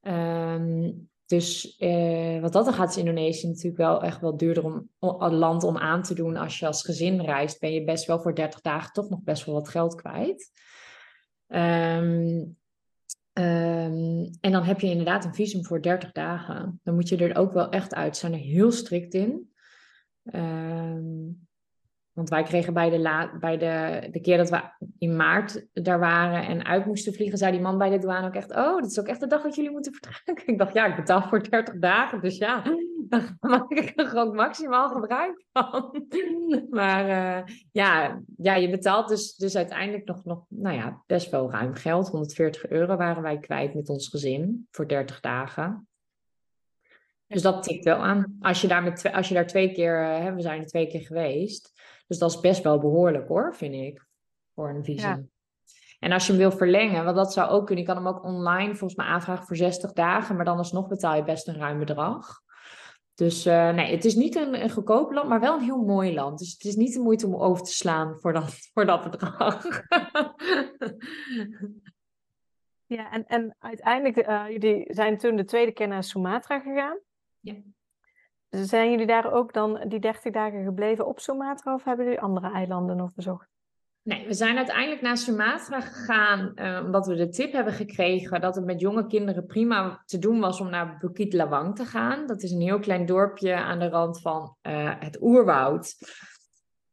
Um, dus eh, wat dat er gaat, is Indonesië natuurlijk wel echt wel duurder om, om land om aan te doen. Als je als gezin reist, ben je best wel voor 30 dagen toch nog best wel wat geld kwijt. Um, Um, en dan heb je inderdaad een visum voor 30 dagen. Dan moet je er ook wel echt uit. Ze zijn er heel strikt in. Um, want wij kregen bij, de, bij de, de keer dat we in maart daar waren en uit moesten vliegen, zei die man bij de douane ook echt: Oh, dit is ook echt de dag dat jullie moeten vertrekken. Ik dacht, ja, ik betaal voor 30 dagen. Dus ja, daar maak ik er gewoon maximaal gebruik van. Maar uh, ja, ja, je betaalt dus, dus uiteindelijk nog, nog, nou ja, best wel ruim geld. 140 euro waren wij kwijt met ons gezin voor 30 dagen. Dus dat tikt wel aan. Als je daar, met, als je daar twee keer, hè, we zijn er twee keer geweest. Dus dat is best wel behoorlijk hoor, vind ik, voor een visum. En als je hem wil verlengen, want dat zou ook kunnen. Je kan hem ook online volgens mij aanvragen voor 60 dagen, maar dan alsnog betaal je best een ruim bedrag. Dus uh, nee, het is niet een, een goedkoop land, maar wel een heel mooi land. Dus het is niet de moeite om over te slaan voor dat, voor dat bedrag. ja, en, en uiteindelijk, uh, jullie zijn toen de tweede keer naar Sumatra gegaan. Ja. Zijn jullie daar ook dan die 30 dagen gebleven op Sumatra of hebben jullie andere eilanden nog bezocht? Nee, we zijn uiteindelijk naar Sumatra gegaan uh, omdat we de tip hebben gekregen dat het met jonge kinderen prima te doen was om naar Bukit Lawang te gaan. Dat is een heel klein dorpje aan de rand van uh, het oerwoud.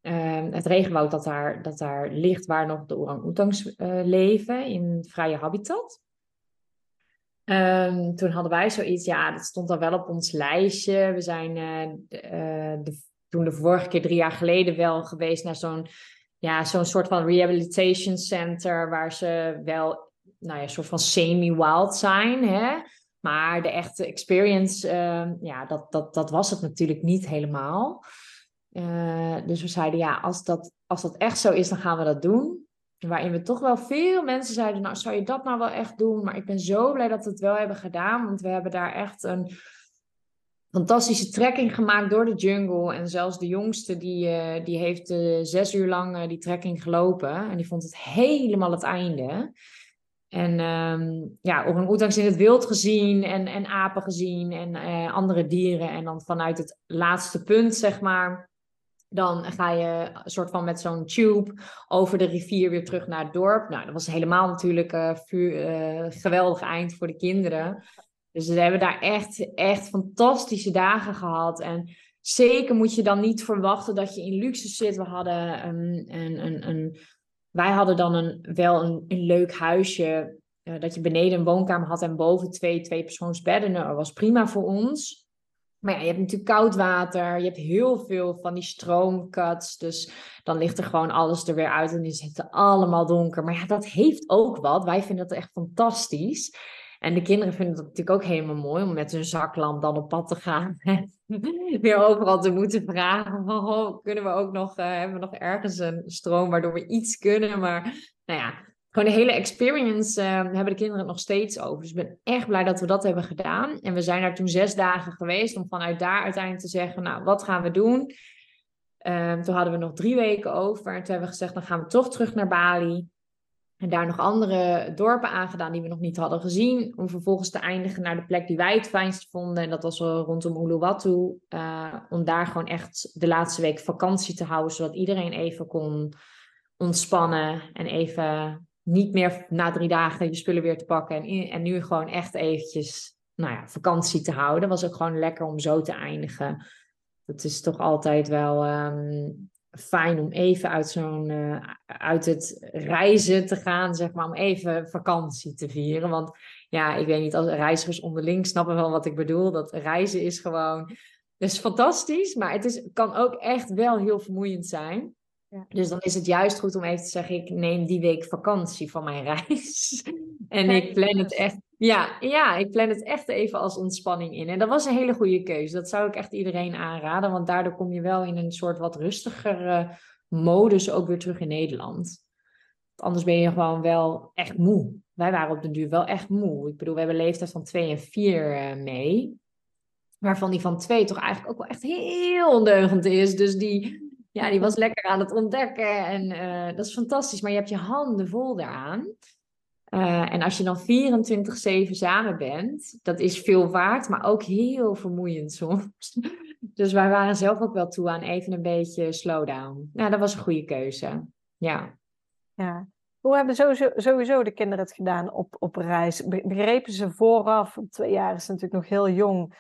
Uh, het regenwoud dat daar, dat daar ligt waar nog de orang-oetangs leven in vrije habitat. Um, toen hadden wij zoiets, ja, dat stond dan wel op ons lijstje. We zijn uh, de, toen de vorige keer, drie jaar geleden, wel geweest naar zo'n ja, zo'n soort van rehabilitation center, waar ze wel, nou ja, soort van semi-wild zijn, hè. Maar de echte experience, uh, ja, dat, dat, dat was het natuurlijk niet helemaal. Uh, dus we zeiden, ja, als dat, als dat echt zo is, dan gaan we dat doen. Waarin we toch wel veel mensen zeiden, nou zou je dat nou wel echt doen? Maar ik ben zo blij dat we het wel hebben gedaan, want we hebben daar echt een fantastische trekking gemaakt door de jungle. En zelfs de jongste, die, uh, die heeft uh, zes uur lang uh, die trekking gelopen. En die vond het helemaal het einde. En um, ja, orang-oetangs in het wild gezien en, en apen gezien en andere dieren. En dan vanuit het laatste punt, zeg maar, dan ga je een soort van met zo'n tube over de rivier weer terug naar het dorp. Nou, dat was helemaal natuurlijk uh, vuur, uh, geweldig eind voor de kinderen. Dus we hebben daar echt, echt fantastische dagen gehad. En zeker moet je dan niet verwachten dat je in luxe zit. We hadden een, een, een, een wij hadden dan een, wel een, een leuk huisje. Uh, dat je beneden een woonkamer had en boven twee, twee persoonsbedden. Nou, dat was prima voor ons. Maar ja, je hebt natuurlijk koud water. Je hebt heel veel van die stroomcuts. Dus dan ligt er gewoon alles er weer uit en is het allemaal donker. Maar ja, dat heeft ook wat. Wij vinden dat echt fantastisch. En de kinderen vinden dat natuurlijk ook helemaal mooi om met hun zaklamp dan op pad te gaan. weer overal te moeten vragen: oh, kunnen we ook nog, uh, hebben we nog ergens een stroom waardoor we iets kunnen? Maar nou ja, gewoon de hele experience uh, hebben de kinderen het nog steeds over. Dus ik ben echt blij dat we dat hebben gedaan. En we zijn daar toen zes dagen geweest om vanuit daar uiteindelijk te zeggen, nou, wat gaan we doen? Um, toen hadden we nog drie weken over. En toen hebben we gezegd, dan gaan we toch terug naar Bali. En daar nog andere dorpen aangedaan die we nog niet hadden gezien. Om vervolgens te eindigen naar de plek die wij het fijnst vonden. En dat was rondom Uluwatu. Uh, om daar gewoon echt de laatste week vakantie te houden. Zodat iedereen even kon ontspannen. En even niet meer na drie dagen je spullen weer te pakken. En, en nu gewoon echt eventjes nou ja, vakantie te houden. Was ook gewoon lekker om zo te eindigen. Dat is toch altijd wel um, fijn om even uit zo'n uh, uit het reizen te gaan, zeg maar, om even vakantie te vieren. Want ja, ik weet niet, als reizigers onderling snappen wel wat ik bedoel. Dat reizen is gewoon, is fantastisch, maar het is, kan ook echt wel heel vermoeiend zijn. Ja. Dus dan is het juist goed om even te zeggen, ik neem die week vakantie van mijn reis. en ik plan het echt, ja, ja, ik plan het echt even als ontspanning in. En dat was een hele goede keuze. Dat zou ik echt iedereen aanraden, want daardoor kom je wel in een soort wat rustiger modus ook weer terug in Nederland. Anders ben je gewoon wel echt moe. Wij waren op de duur wel echt moe. Ik bedoel, we hebben leeftijd van 2 en 4 uh, eh, mee. Waarvan die van 2 toch eigenlijk ook wel echt heel ondeugend is. Dus die, ja, die was lekker aan het ontdekken. En uh, dat is fantastisch. Maar je hebt je handen vol daaraan. Uh, en als je dan 24-7 samen bent, dat is veel waard, maar ook heel vermoeiend soms. Dus wij waren zelf ook wel toe aan even een beetje slowdown. Nou, dat was een goede keuze. Ja. Ja. Hoe hebben sowieso, sowieso de kinderen het gedaan op, op reis? Begrepen ze vooraf, twee jaar is natuurlijk nog heel jong,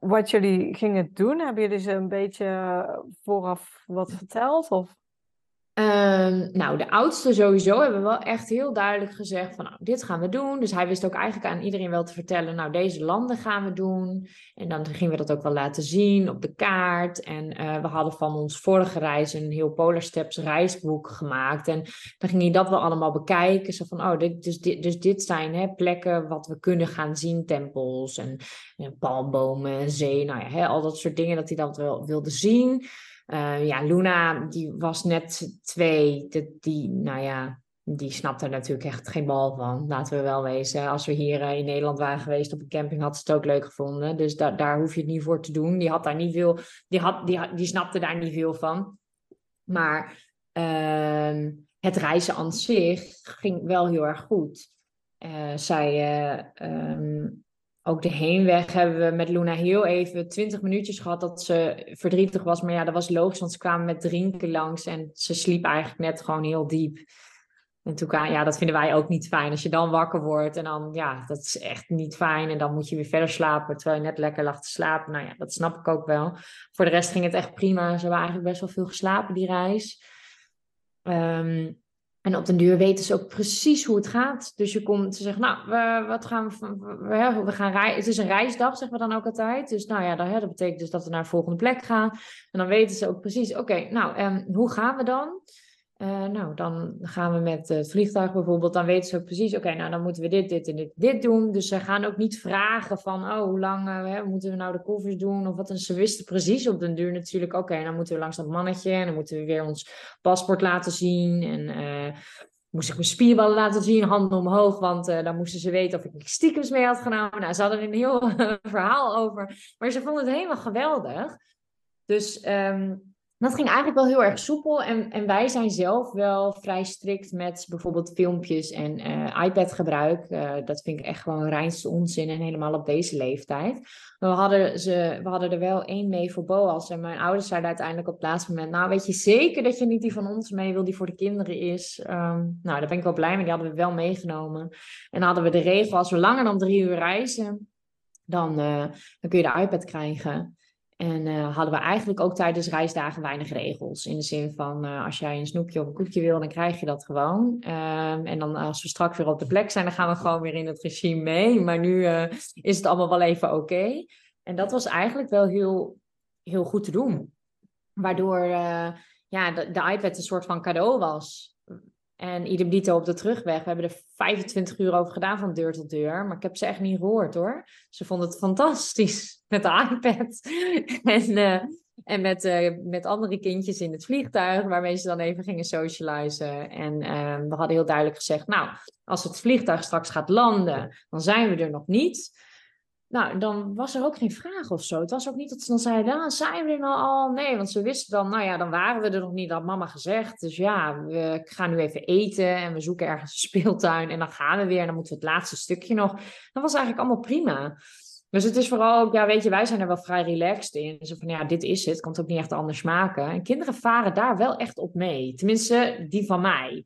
wat jullie gingen doen? Hebben jullie ze een beetje vooraf wat verteld? Of? Um, nou, de oudste sowieso hebben wel echt heel duidelijk gezegd van nou, dit gaan we doen. Dus hij wist ook eigenlijk aan iedereen wel te vertellen, nou deze landen gaan we doen. En dan gingen we dat ook wel laten zien op de kaart. En uh, we hadden van ons vorige reis een heel Polar Steps reisboek gemaakt. En dan ging hij dat wel allemaal bekijken. Zo van, oh, dit, dus, dit, dus dit zijn hè, plekken wat we kunnen gaan zien. Tempels en, en zee, nou ja, hè, al dat soort dingen dat hij dat wel wilde zien. Uh, ja, Luna, die was net twee. Die, nou ja, die snapte er natuurlijk echt geen bal van. Laten we wel wezen. Als we hier uh, in Nederland waren geweest op een camping, had ze het ook leuk gevonden. Dus da daar hoef je het niet voor te doen. Die had daar niet veel, die, had, die, die snapte daar niet veel van. Maar uh, het reizen aan zich ging wel heel erg goed. Uh, zij um, ook de heenweg hebben we met Luna heel even twintig minuutjes gehad dat ze verdrietig was. Maar ja, dat was logisch, want ze kwamen met drinken langs en ze sliep eigenlijk net gewoon heel diep. En toen kwam, ja, dat vinden wij ook niet fijn. Als je dan wakker wordt en dan, ja, dat is echt niet fijn. En dan moet je weer verder slapen, terwijl je net lekker lag te slapen. Nou ja, dat snap ik ook wel. Voor de rest ging het echt prima. Ze hebben eigenlijk best wel veel geslapen, die reis. Um, en op den duur weten ze ook precies hoe het gaat. Dus je komt, ze zeggen, nou, we, wat gaan we, we, gaan reizen. Het is een reisdag, zeggen we dan ook altijd. Dus nou ja, dat, dat betekent dus dat we naar de volgende plek gaan. En dan weten ze ook precies, oké, nou, um, hoe gaan we dan? Uh, nou, dan gaan we met het vliegtuig bijvoorbeeld, dan weten ze ook precies, oké, nou dan moeten we dit, dit en dit, dit doen. Dus ze gaan ook niet vragen van, oh, hoe lang uh, moeten we nou de koffers doen of wat. En ze wisten precies op den duur natuurlijk, oké, dan moeten we langs dat mannetje en dan moeten we weer ons paspoort laten zien. En uh, moest ik mijn spierballen laten zien, handen omhoog, want dan moesten ze weten of ik stiekems mee had genomen. Nou, ze hadden een heel verhaal over, maar ze vonden het helemaal geweldig. Dus... Um, dat ging eigenlijk wel heel erg soepel. En, en wij zijn zelf wel vrij strikt met bijvoorbeeld filmpjes en uh, iPad-gebruik. Uh, dat vind ik echt gewoon reinste onzin en helemaal op deze leeftijd. Maar we hadden, ze, we hadden er wel één mee voor Boas. En mijn ouders zeiden uiteindelijk op het laatste moment... Nou, weet je zeker dat je niet die van ons mee wil, die voor de kinderen is? Um, nou, daar ben ik wel blij mee. Die hadden we wel meegenomen. En dan hadden we de regel, als we langer dan drie uur reizen... Dan, uh, dan kun je de iPad krijgen. En uh, hadden we eigenlijk ook tijdens reisdagen weinig regels. In de zin van, uh, als jij een snoepje of een koekje wil, dan krijg je dat gewoon. Um, en dan als we straks weer op de plek zijn, dan gaan we gewoon weer in het regime mee. Maar nu uh, is het allemaal wel even oké. En dat was eigenlijk wel heel, heel goed te doen. Waardoor ja, de iPad een soort van cadeau was. En idem dito op de terugweg. We hebben er 25 uur over gedaan van deur tot deur. Maar ik heb ze echt niet gehoord hoor. Ze vonden het fantastisch met de iPad. en uh, en met, uh, met andere kindjes in het vliegtuig. Waarmee ze dan even gingen socializen. En uh, we hadden heel duidelijk gezegd. Nou, als het vliegtuig straks gaat landen. Dan zijn we er nog niet. Nou, dan was er ook geen vraag of zo. Het was ook niet dat ze dan zeiden, ah, zijn we er nou al? Nee, want ze wisten dan, nou ja, dan waren we er nog niet, had mama gezegd. Dus ja, we gaan nu even eten en we zoeken ergens een speeltuin en dan gaan we weer en dan moeten we het laatste stukje nog. Dat was eigenlijk allemaal prima. Dus het is vooral ook, ja, weet je, wij zijn er wel vrij relaxed in. Zo van, ja, dit is het, het ook niet echt anders maken. En kinderen varen daar wel echt op mee. Tenminste, die van mij.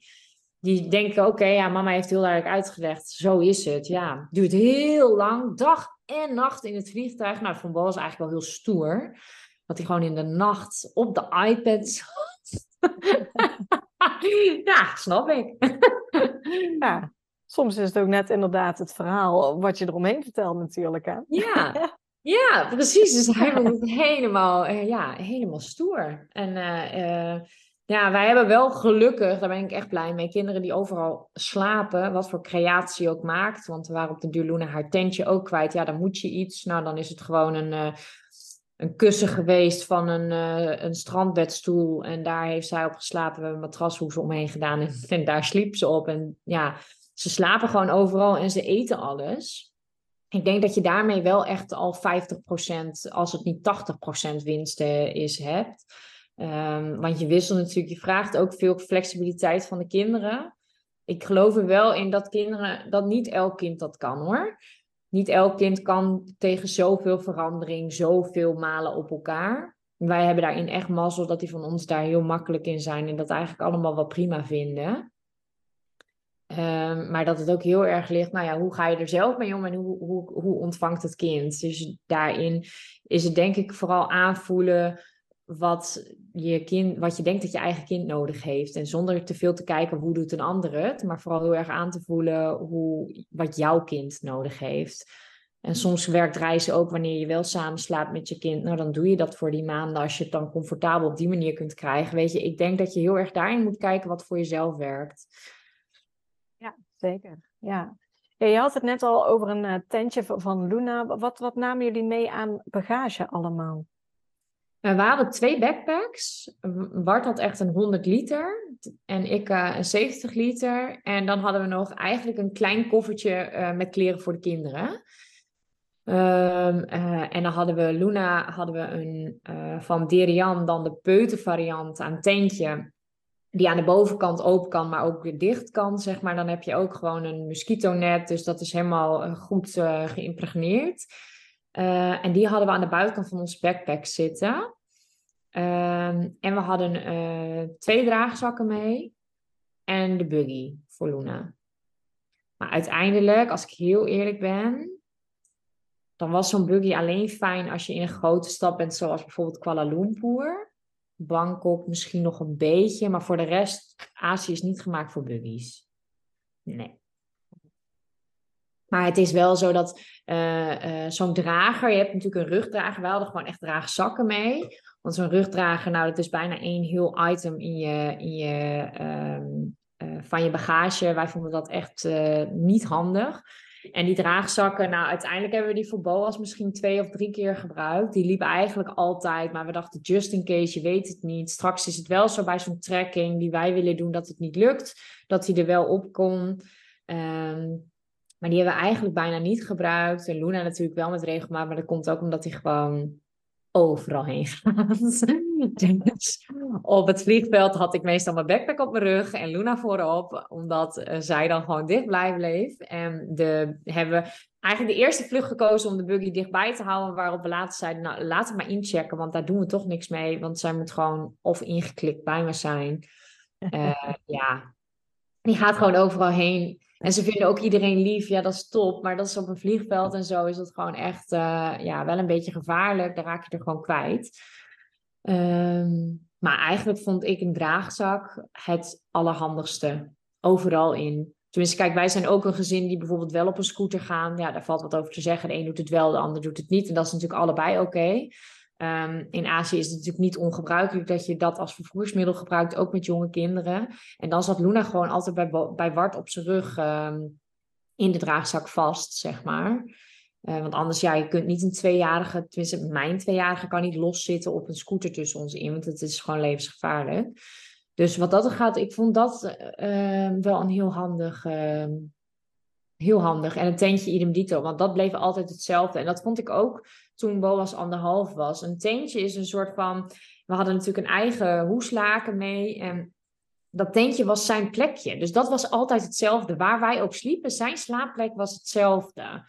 Die denken, oké, ja, mama heeft heel duidelijk uitgelegd, zo is het. Ja, duurt heel lang, dag en nacht in het vliegtuig. Nou, Van Bol is eigenlijk wel heel stoer. Dat hij gewoon in de nacht op de iPad zat. ja, snap ik. ja, soms is het ook net inderdaad het verhaal wat je eromheen vertelt natuurlijk. Hè? Ja, ja, precies. Dus hij was helemaal, eh, ja, helemaal stoer. En uh, uh, ja, wij hebben wel gelukkig, daar ben ik echt blij mee, kinderen die overal slapen, wat voor creatie ook maakt. Want we waren op de Duurloene haar tentje ook kwijt. Ja, dan moet je iets. Nou, dan is het gewoon een, uh, een kussen geweest van een, uh, een strandbedstoel. En daar heeft zij op geslapen. We hebben matrashoezen omheen gedaan en, daar sliep ze op. En ja, ze slapen gewoon overal en ze eten alles. Ik denk dat je daarmee wel echt al 50%, als het niet 80% winst is, hebt. Um, want je wisselt natuurlijk, je vraagt ook veel flexibiliteit van de kinderen. Ik geloof er wel in dat kinderen, dat niet elk kind dat kan hoor. Niet elk kind kan tegen zoveel verandering, zoveel malen op elkaar. Wij hebben daarin echt mazzel dat die van ons daar heel makkelijk in zijn en dat eigenlijk allemaal wel prima vinden. Um, maar dat het ook heel erg ligt, nou ja, hoe ga je er zelf mee om en hoe, hoe, hoe ontvangt het kind? Dus daarin is het denk ik vooral aanvoelen wat je, kind, wat je denkt dat je eigen kind nodig heeft. En zonder te veel te kijken hoe doet een ander het, maar vooral heel erg aan te voelen hoe, wat jouw kind nodig heeft. En soms werkt reizen ook wanneer je wel samen slaapt met je kind. Nou, dan doe je dat voor die maanden als je het dan comfortabel op die manier kunt krijgen. Weet je, ik denk dat je heel erg daarin moet kijken wat voor jezelf werkt. Ja, zeker. Ja. ja je had het net al over een uh, tentje van Luna. Wat, wat namen jullie mee aan bagage allemaal? We hadden twee backpacks. Bart had echt een 100 liter en ik uh, een 70 liter. En dan hadden we nog eigenlijk een klein koffertje uh, met kleren voor de kinderen. Uh, en dan hadden we Luna, hadden we een van Derian, dan de peutervariant aan tentje. Die aan de bovenkant open kan, maar ook weer dicht kan, zeg maar. Dan heb je ook gewoon een mosquitonet, dus dat is helemaal goed geïmpregneerd. Uh, en die hadden we aan de buitenkant van ons backpack zitten. Uh, en we hadden uh, twee draagzakken mee en de buggy voor Luna. Maar uiteindelijk, als ik heel eerlijk ben, dan was zo'n buggy alleen fijn als je in een grote stad bent, zoals bijvoorbeeld Kuala Lumpur. Bangkok misschien nog een beetje, maar voor de rest, Azië is niet gemaakt voor buggies. Nee. Maar het is wel zo dat uh, uh, zo'n drager, je hebt natuurlijk een rugdrager, we hadden gewoon echt draagzakken mee. Want zo'n rugdrager, nou, dat is bijna één heel item in je, in je, um, uh, van je bagage. Wij vonden dat echt niet handig. En die draagzakken, nou, uiteindelijk hebben we die voor Boas misschien twee of drie keer gebruikt. Die liepen eigenlijk altijd, maar we dachten just in case, je weet het niet. Straks is het wel zo bij zo'n trekking die wij willen doen dat het niet lukt, dat hij er wel op kon. Um, maar die hebben we eigenlijk bijna niet gebruikt. En Luna natuurlijk wel met regelmaat, maar dat komt ook omdat hij gewoon overal heen gaat. dus op het vliegveld had ik meestal mijn backpack op mijn rug en Luna voorop, omdat uh, zij dan gewoon dichtbij bleef. En de, hebben we eigenlijk de eerste vlucht gekozen om de buggy dichtbij te houden, waarop we later zeiden, nou laat het maar inchecken, want daar doen we toch niks mee, want zij moet gewoon of ingeklikt bij me zijn. Uh, ja, die gaat gewoon overal heen. En ze vinden ook iedereen lief. Ja, dat is top. Maar dat is op een vliegveld en zo is dat gewoon echt uh, ja, wel een beetje gevaarlijk. Daar raak je er gewoon kwijt. Um, maar eigenlijk vond ik een draagzak het allerhandigste. Overal in. Tenminste, kijk, wij zijn ook een gezin die bijvoorbeeld wel op een scooter gaan. Ja, daar valt wat over te zeggen. De een doet het wel, de ander doet het niet. En dat is natuurlijk allebei oké. Um, in Azië is het natuurlijk niet ongebruikelijk dat je dat als vervoersmiddel gebruikt, ook met jonge kinderen. En dan zat Luna gewoon altijd bij, bij Bart op zijn rug um, in de draagzak vast, zeg maar. Uh, want anders, ja, je kunt niet een tweejarige, tenminste mijn tweejarige kan niet loszitten op een scooter tussen ons in, want het is gewoon levensgevaarlijk. Dus wat dat gaat, ik vond dat uh, wel een heel handig heel handig. En een tentje idem dito, want dat bleef altijd hetzelfde. En dat vond ik ook toen Boas anderhalf was. Een tentje is een soort van... We hadden natuurlijk een eigen hoeslaken mee. En dat tentje was zijn plekje. Dus dat was altijd hetzelfde. Waar wij ook sliepen, zijn slaapplek was hetzelfde.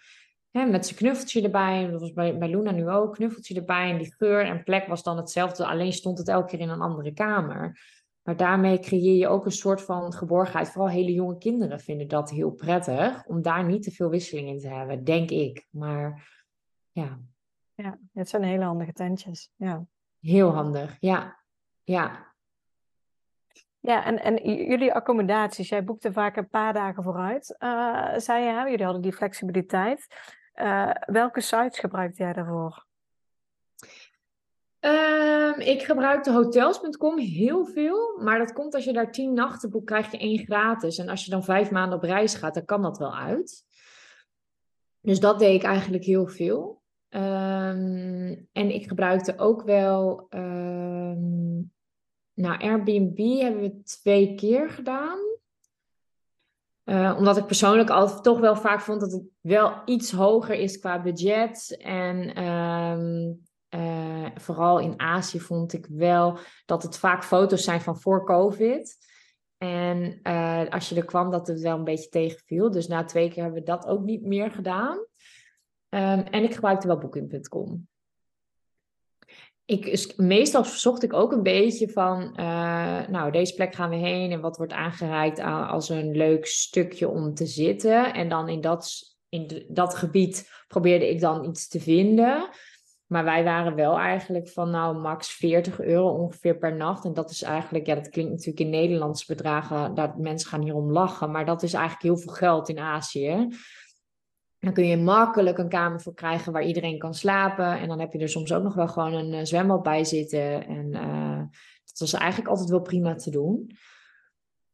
met zijn knuffeltje erbij, dat was bij, bij Luna nu ook, knuffeltje erbij. En die geur en plek was dan hetzelfde. Alleen stond het elke keer in een andere kamer. Maar daarmee creëer je ook een soort van geborgenheid. Vooral hele jonge kinderen vinden dat heel prettig. Om daar niet te veel wisseling in te hebben, denk ik. Maar ja. Ja, het zijn hele handige tentjes. Ja. Heel handig, ja. Ja, ja, en, en jullie accommodaties, jij boekte vaak een paar dagen vooruit, uh, zei je. Jullie hadden die flexibiliteit. Uh, welke sites gebruikte jij daarvoor? Um, ik gebruikte hotels.com heel veel, maar dat komt als je daar tien nachten boekt, krijg je één gratis. En als je dan vijf maanden op reis gaat, dan kan dat wel uit. Dus dat deed ik eigenlijk heel veel. Um, en ik gebruikte ook wel um, nou, Airbnb hebben we twee keer gedaan. Uh, omdat ik persoonlijk altijd toch wel vaak vond dat het wel iets hoger is qua budget. En vooral in Azië vond ik wel dat het vaak foto's zijn van voor COVID. En uh, als je er kwam, dat het wel een beetje tegenviel. Dus na twee keer hebben we dat ook niet meer gedaan. Um, en ik gebruikte wel Booking.com ik, meestal zocht ik ook een beetje van, uh, nou, deze plek gaan we heen en wat wordt aangereikt als een leuk stukje om te zitten. En dan in dat, in dat gebied probeerde ik dan iets te vinden. Maar wij waren wel eigenlijk van, nou, max 40 euro ongeveer per nacht. En dat is eigenlijk, ja, dat klinkt natuurlijk in Nederlandse bedragen, dat mensen gaan hierom lachen. Maar dat is eigenlijk heel veel geld in Azië. Dan kun je makkelijk een kamer voor krijgen waar iedereen kan slapen. En dan heb je er soms ook nog wel gewoon een uh, zwembad bij zitten. En uh, dat was eigenlijk altijd wel prima te doen.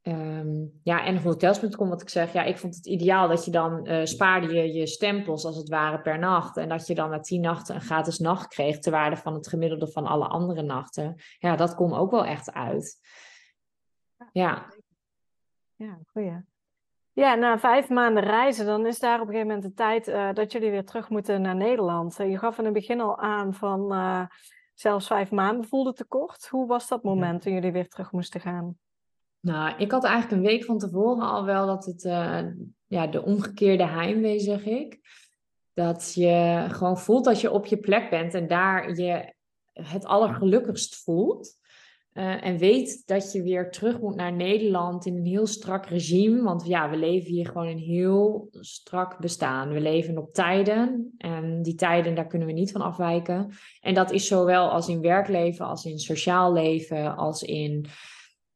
Um, ja, en hotels.com, wat ik zeg, ja, ik vond het ideaal dat je dan uh, spaarde je je stempels als het ware per nacht. En dat je dan na tien nachten een gratis nacht kreeg, ter waarde van het gemiddelde van alle andere nachten. Ja, dat komt ook wel echt uit. Ja. Ja, goeie. Ja, na vijf maanden reizen, dan is daar op een gegeven moment de tijd uh, dat jullie weer terug moeten naar Nederland. Uh, je gaf in het begin al aan van uh, zelfs vijf maanden voelde te kort. Hoe was dat moment toen jullie weer terug moesten gaan? Nou, ik had eigenlijk een week van tevoren al wel dat het, ja, de omgekeerde heimwee zeg ik. Dat je gewoon voelt dat je op je plek bent en daar je het allergelukkigst voelt. Uh, en weet dat je weer terug moet naar Nederland in een heel strak regime. Want ja, we leven hier gewoon een heel strak bestaan. We leven op tijden. En die tijden, daar kunnen we niet van afwijken. En dat is zowel als in werkleven, als in sociaal leven, als in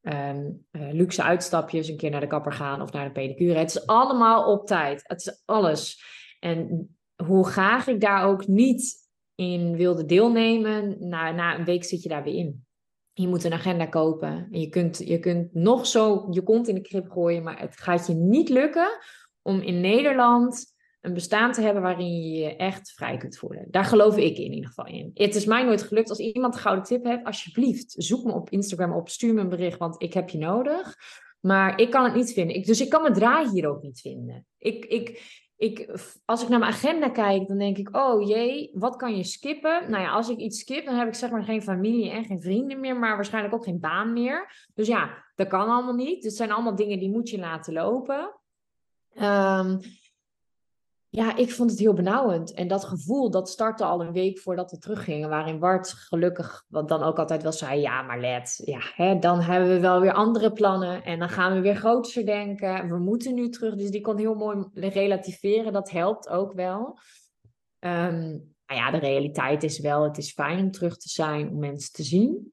um, uh, luxe uitstapjes. Een keer naar de kapper gaan of naar de pedicure. Het is allemaal op tijd. Het is alles. En hoe graag ik daar ook niet in wilde deelnemen, na, na een week zit je daar weer in. Je moet een agenda kopen. En je kunt, je kunt nog zo je kont in de krip gooien, maar het gaat je niet lukken om in Nederland een bestaan te hebben waarin je je echt vrij kunt voelen. Daar geloof ik in ieder geval in. Het is mij nooit gelukt. Als iemand een gouden tip heeft, alsjeblieft, zoek me op Instagram op, stuur me een bericht, want ik heb je nodig. Maar ik kan het niet vinden. Dus ik kan mijn draai hier ook niet vinden. Ik, ik, ik, als ik naar mijn agenda kijk, dan denk ik, oh jee, wat kan je skippen? Nou ja, als ik iets skip, dan heb ik zeg maar geen familie en geen vrienden meer, maar waarschijnlijk ook geen baan meer. Dus ja, dat kan allemaal niet. Het zijn allemaal dingen die moet je laten lopen. Um, ja, ik vond het heel benauwend. En dat gevoel, dat startte al een week voordat we teruggingen. Waarin Bart gelukkig, wat dan ook altijd wel zei... Ja, maar let, ja, hè, dan hebben we wel weer andere plannen. En dan gaan we weer groter denken. We moeten nu terug. Dus die kon heel mooi relativeren. Dat helpt ook wel. Um, nou ja, de realiteit is wel... Het is fijn om terug te zijn, om mensen te zien.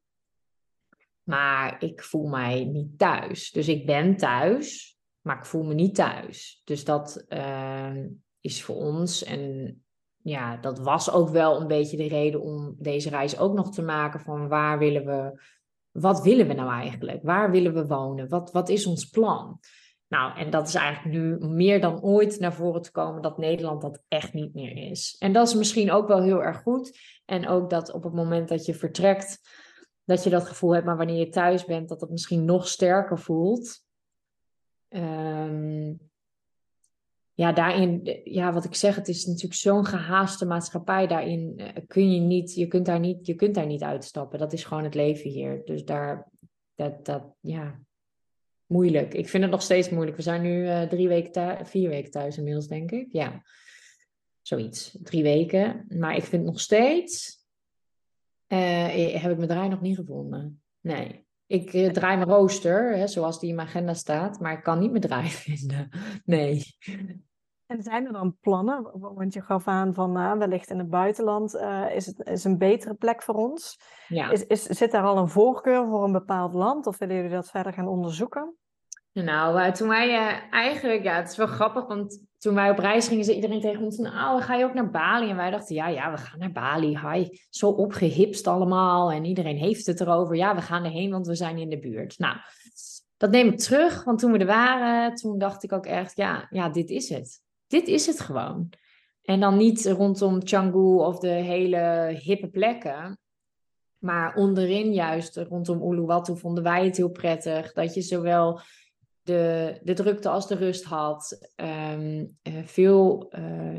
Maar ik voel mij niet thuis. Dus ik ben thuis, maar ik voel me niet thuis. Dus dat... Uh, is voor ons. En ja, dat was ook wel een beetje de reden om deze reis ook nog te maken van waar willen we, wat willen we nou eigenlijk? Waar willen we wonen? Wat, wat is ons plan? Nou, en dat is eigenlijk nu meer dan ooit naar voren te komen dat Nederland dat echt niet meer is. En dat is misschien ook wel heel erg goed. En ook dat op het moment dat je vertrekt, dat je dat gevoel hebt, maar wanneer je thuis bent, dat het misschien nog sterker voelt. Um, ja, daarin, ja, wat ik zeg, het is natuurlijk zo'n gehaaste maatschappij. Daarin eh, kun je niet, je kunt daar niet, je kunt daar niet uitstappen. Dat is gewoon het leven hier. Dus daar, dat, dat, ja, moeilijk. Ik vind het nog steeds moeilijk. We zijn nu uh, drie weken thuis, vier weken thuis inmiddels, denk ik. Ja, zoiets. Drie weken. Maar ik vind nog steeds, uh, heb ik mijn draai nog niet gevonden. Nee. Ik draai mijn rooster, hè, zoals die in mijn agenda staat, maar ik kan niet mijn draai vinden. Nee. En zijn er dan plannen? Want je gaf aan van uh, wellicht in het buitenland uh, is het is een betere plek voor ons. Ja. Is, is, zit daar al een voorkeur voor een bepaald land of willen jullie dat verder gaan onderzoeken? Nou, toen wij uh, eigenlijk, ja, het is wel grappig, want toen wij op reis gingen, zei iedereen tegen ons: Nou, ga je ook naar Bali? En wij dachten: Ja, ja, we gaan naar Bali. Hi, zo opgehipst allemaal en iedereen heeft het erover. Ja, we gaan erheen, want we zijn in de buurt. Nou, dat neem ik terug, want toen we er waren, toen dacht ik ook echt: Ja, ja dit is het dit is het gewoon. En dan niet rondom Canggu of de hele hippe plekken. Maar onderin juist, rondom Uluwatu, vonden wij het heel prettig. Dat je zowel de, de drukte als de rust had. Ehm, eh, veel uh,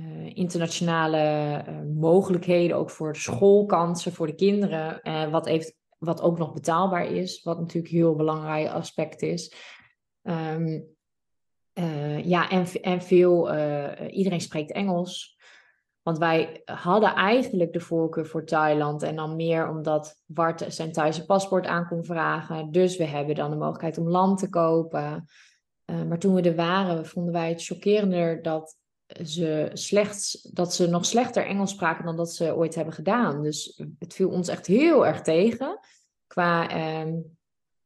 uh, internationale mogelijkheden, ook voor schoolkansen voor de kinderen. wat, heeft, wat ook nog betaalbaar is, wat natuurlijk een heel belangrijk aspect is. Um, uh, ja, en, en veel, uh, iedereen spreekt Engels. Want wij hadden eigenlijk de voorkeur voor Thailand. En dan meer omdat Bart zijn Thaise paspoort aan kon vragen. Dus we hebben dan de mogelijkheid om land te kopen. Uh, maar toen we er waren, vonden wij het chockerender dat ze, slechts, dat ze nog slechter Engels spraken dan dat ze ooit hebben gedaan. Dus het viel ons echt heel erg tegen qua ehm,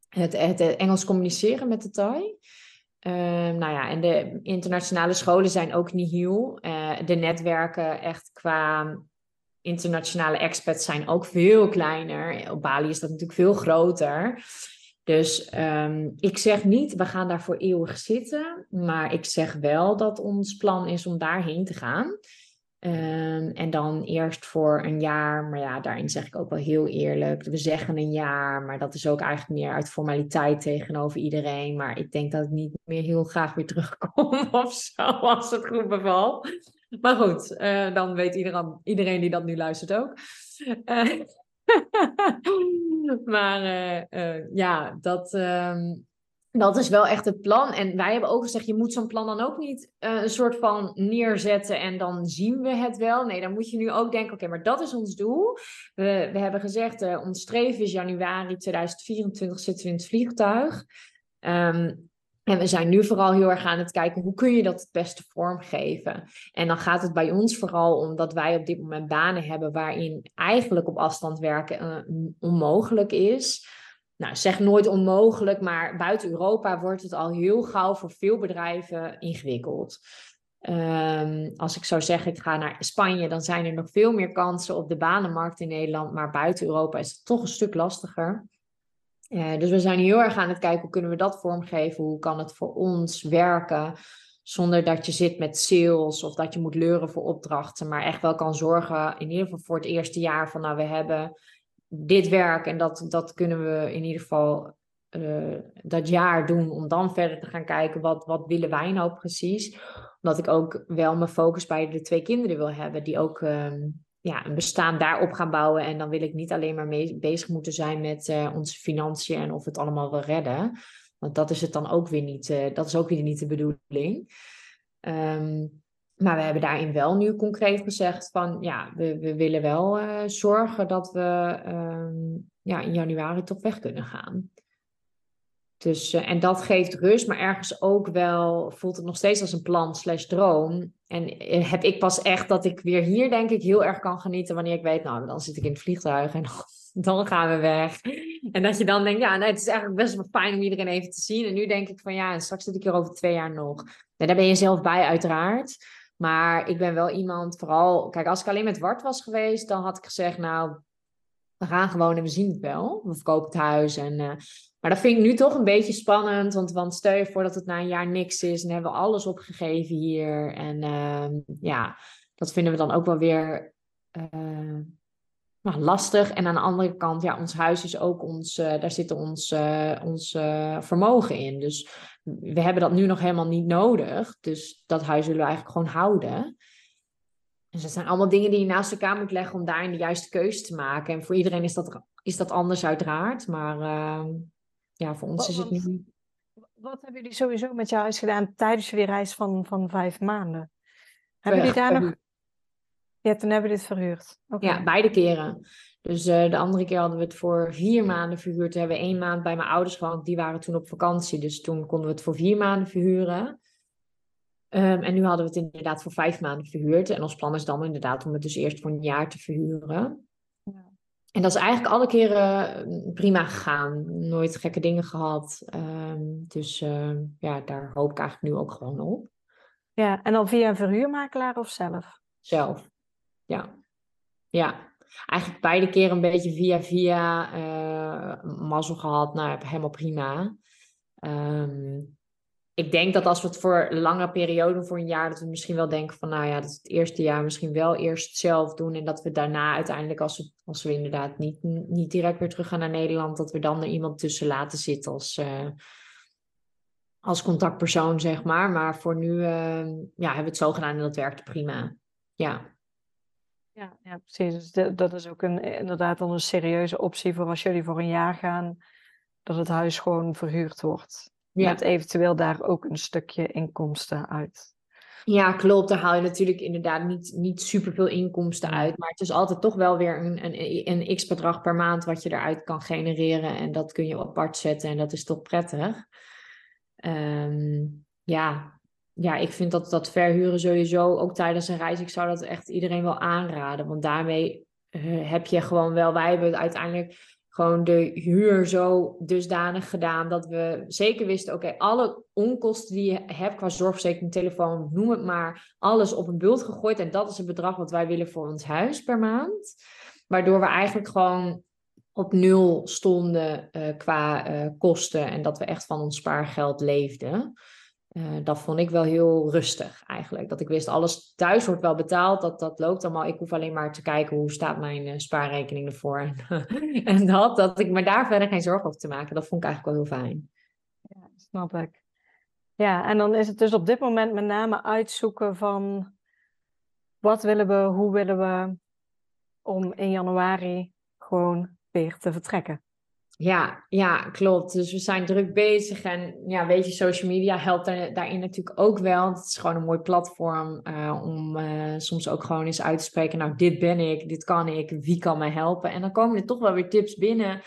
het Engels communiceren met de Thai. Ehm, nou ja, en de internationale scholen zijn ook niet. Uh, de netwerken echt qua internationale expats zijn ook veel kleiner. Op Bali is dat natuurlijk veel groter. Dus um, ik zeg niet, we gaan daar voor eeuwig zitten. Maar ik zeg wel dat ons plan is om daarheen te gaan. Um, en dan eerst voor een jaar, maar ja, daarin zeg ik ook wel heel eerlijk. We zeggen een jaar, maar dat is ook eigenlijk meer uit formaliteit tegenover iedereen. Maar ik denk dat ik niet meer heel graag weer terugkom of zo, als het goed bevalt. Maar goed, uh, dan weet iedereen, iedereen die dat nu luistert ook. Uh, maar uh, ja, dat. Dat is wel echt het plan. En wij hebben ook gezegd, je moet zo'n plan dan ook niet uh, een soort van neerzetten en dan zien we het wel. Nee, dan moet je nu ook denken, oké, maar dat is ons doel. We, we hebben gezegd, uh, ons streven is januari 2024 zitten we in het vliegtuig. Um, en we zijn nu vooral heel erg aan het kijken, hoe kun je dat het beste vormgeven? En dan gaat het bij ons vooral om dat wij op dit moment banen hebben waarin eigenlijk op afstand werken uh, onmogelijk is nou, zeg nooit onmogelijk, maar buiten Europa wordt het al heel gauw voor veel bedrijven ingewikkeld. Um, als ik zou zeggen, ik ga naar Spanje, dan zijn er nog veel meer kansen op de banenmarkt in Nederland. Maar buiten Europa is het toch een stuk lastiger. Uh, dus we zijn heel erg aan het kijken hoe kunnen we dat vormgeven? Hoe kan het voor ons werken? Zonder dat je zit met sales of dat je moet leuren voor opdrachten. Maar echt wel kan zorgen, in ieder geval voor het eerste jaar, van nou, we hebben dit werk en dat, dat kunnen we in ieder geval uh, dat jaar doen om dan verder te gaan kijken wat, wat willen wij nou precies. Omdat ik ook wel mijn focus bij de twee kinderen wil hebben die ook um, ja, een bestaan daarop gaan bouwen. En dan wil ik niet alleen maar mee, bezig moeten zijn met uh, onze financiën en of het allemaal wel redden. Want dat is het dan ook weer niet, uh, dat is ook weer niet de bedoeling. Um, maar we hebben daarin wel nu concreet gezegd van ja, we, we willen wel uh, zorgen dat we uh, ja, in januari toch weg kunnen gaan. Dus, uh, en dat geeft rust, maar ergens ook wel voelt het nog steeds als een plan slash droom. En eh, heb ik pas echt dat ik weer hier denk ik heel erg kan genieten wanneer ik weet, nou dan zit ik in het vliegtuig en dan gaan we weg. En dat je dan denkt, ja, nee, het is eigenlijk best wel fijn om iedereen even te zien. En nu denk ik van ja, en straks zit ik hier over twee jaar nog. En daar ben je zelf bij uiteraard. Maar ik ben wel iemand, vooral, kijk, als ik alleen met Wart was geweest, dan had ik gezegd, nou, we gaan gewoon en we zien het wel. We verkopen het huis. En, uh, maar dat vind ik nu toch een beetje spannend, want, want stel je voor dat het na een jaar niks is en hebben we alles opgegeven hier. En uh, ja, dat vinden we dan ook wel weer uh, nou, lastig. En aan de andere kant, ja, ons huis is ook ons, uh, daar zit ons, ons vermogen in. Dus we hebben dat nu nog helemaal niet nodig. Dus dat huis willen we eigenlijk gewoon houden. Dus dat zijn allemaal dingen die je naast elkaar moet leggen om daarin de juiste keuze te maken. En voor iedereen is dat, is dat anders uiteraard. Maar uh, ja, voor ons is het nu... Wat hebben jullie sowieso met je huis gedaan tijdens jullie reis van, van vijf maanden? Hebben jullie daar nog... Ja, toen hebben we dit verhuurd. Ja, beide keren. Dus uh, de andere keer hadden we het voor vier maanden verhuurd. Toen hebben we één maand bij mijn ouders gewoond. Die waren toen op vakantie. Dus toen konden we het voor vier maanden verhuren. Um, en nu hadden we het inderdaad voor vijf maanden verhuurd. En ons plan is dan inderdaad om het dus eerst voor een jaar te verhuren. Ja. En dat is eigenlijk alle keren mm, prima gegaan. Nooit gekke dingen gehad. Um, dus uh, ja, daar hoop ik eigenlijk nu ook gewoon op. Ja, en dan via een verhuurmakelaar of zelf? Zelf, ja. Ja, eigenlijk beide keren een beetje via via uh, mazzel gehad. Nou, helemaal prima. Um, ik denk dat als we het voor lange periode, voor een jaar, dat we misschien wel denken van, nou ja, dat we het eerste jaar misschien wel eerst zelf doen en dat we daarna uiteindelijk, als we, als we inderdaad niet, niet direct weer terug gaan naar Nederland, dat we dan er iemand tussen laten zitten als, uh, als contactpersoon, zeg maar. Maar voor nu uh, ja, hebben we het zo gedaan en dat werkte prima. Ja. Ja, ja precies. Dus dat is ook een, inderdaad dan een serieuze optie voor als jullie voor een jaar gaan, dat het huis gewoon verhuurd wordt. Ja. Met eventueel daar ook een stukje inkomsten uit. Ja, klopt. Daar haal je natuurlijk inderdaad niet, niet superveel inkomsten uit. Maar het is altijd toch wel weer een, een, een x-bedrag per maand wat je eruit kan genereren. En dat kun je apart zetten en dat is toch prettig. Um, ja. Ja, ik vind dat, dat verhuren sowieso, ook tijdens een reis, ik zou dat echt iedereen wel aanraden. Want daarmee uh, heb je gewoon wel, wij hebben uiteindelijk gewoon de huur zo dusdanig gedaan dat we zeker wisten, oké, alle onkosten die je hebt qua zorgverzekering, telefoon, noem het maar, alles op een bult gegooid. En dat is het bedrag wat wij willen voor ons huis per maand. Waardoor we eigenlijk gewoon op nul stonden uh, qua uh, kosten en dat we echt van ons spaargeld leefden. Uh, dat vond ik wel heel rustig eigenlijk. Dat ik wist, alles thuis wordt wel betaald, dat, dat loopt allemaal. Ik hoef alleen maar te kijken hoe staat mijn uh, spaarrekening ervoor. En, en dat, dat ik me daar verder geen zorgen over te maken. Dat vond ik eigenlijk wel heel fijn. Ja, snap ik. Ja, en dan is het dus op dit moment met name uitzoeken van wat willen we, hoe willen we om in januari gewoon weer te vertrekken. Ja, ja, klopt. Dus we zijn druk bezig. En ja, weet je, social media helpt daarin natuurlijk ook wel. Het is gewoon een mooi platform uh, om uh, soms ook gewoon eens uit te spreken. Nou, dit ben ik, dit kan ik, wie kan mij helpen? En dan komen er toch wel weer tips binnen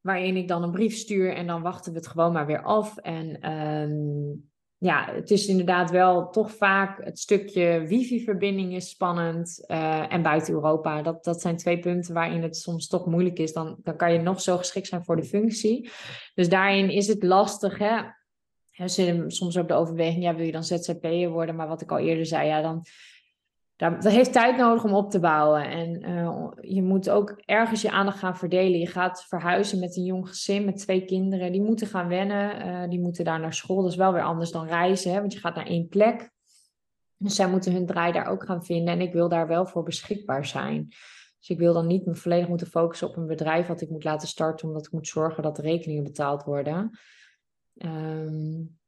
waarin ik dan een brief stuur en dan wachten we het gewoon maar weer af. En um, ja, het is inderdaad wel toch vaak het stukje wifi-verbinding is spannend. Uh, en buiten Europa, dat, dat zijn twee punten waarin het soms toch moeilijk is. Dan, dan kan je nog zo geschikt zijn voor de functie. Dus daarin is het lastig. Hè? Ze soms ook de overweging, ja, wil je dan ZZP'er worden? Maar wat ik al eerder zei, ja, dan dat heeft tijd nodig om op te bouwen. En uh, je moet ook ergens je aandacht gaan verdelen. Je gaat verhuizen met een jong gezin, met twee kinderen. Die moeten gaan wennen, uh, die moeten daar naar school. Dat is wel weer anders dan reizen, hè? want je gaat naar één plek. Dus zij moeten hun draai daar ook gaan vinden. En ik wil daar wel voor beschikbaar zijn. Dus ik wil dan niet me volledig moeten focussen op een bedrijf wat ik moet laten starten, omdat ik moet zorgen dat de rekeningen betaald worden. Um,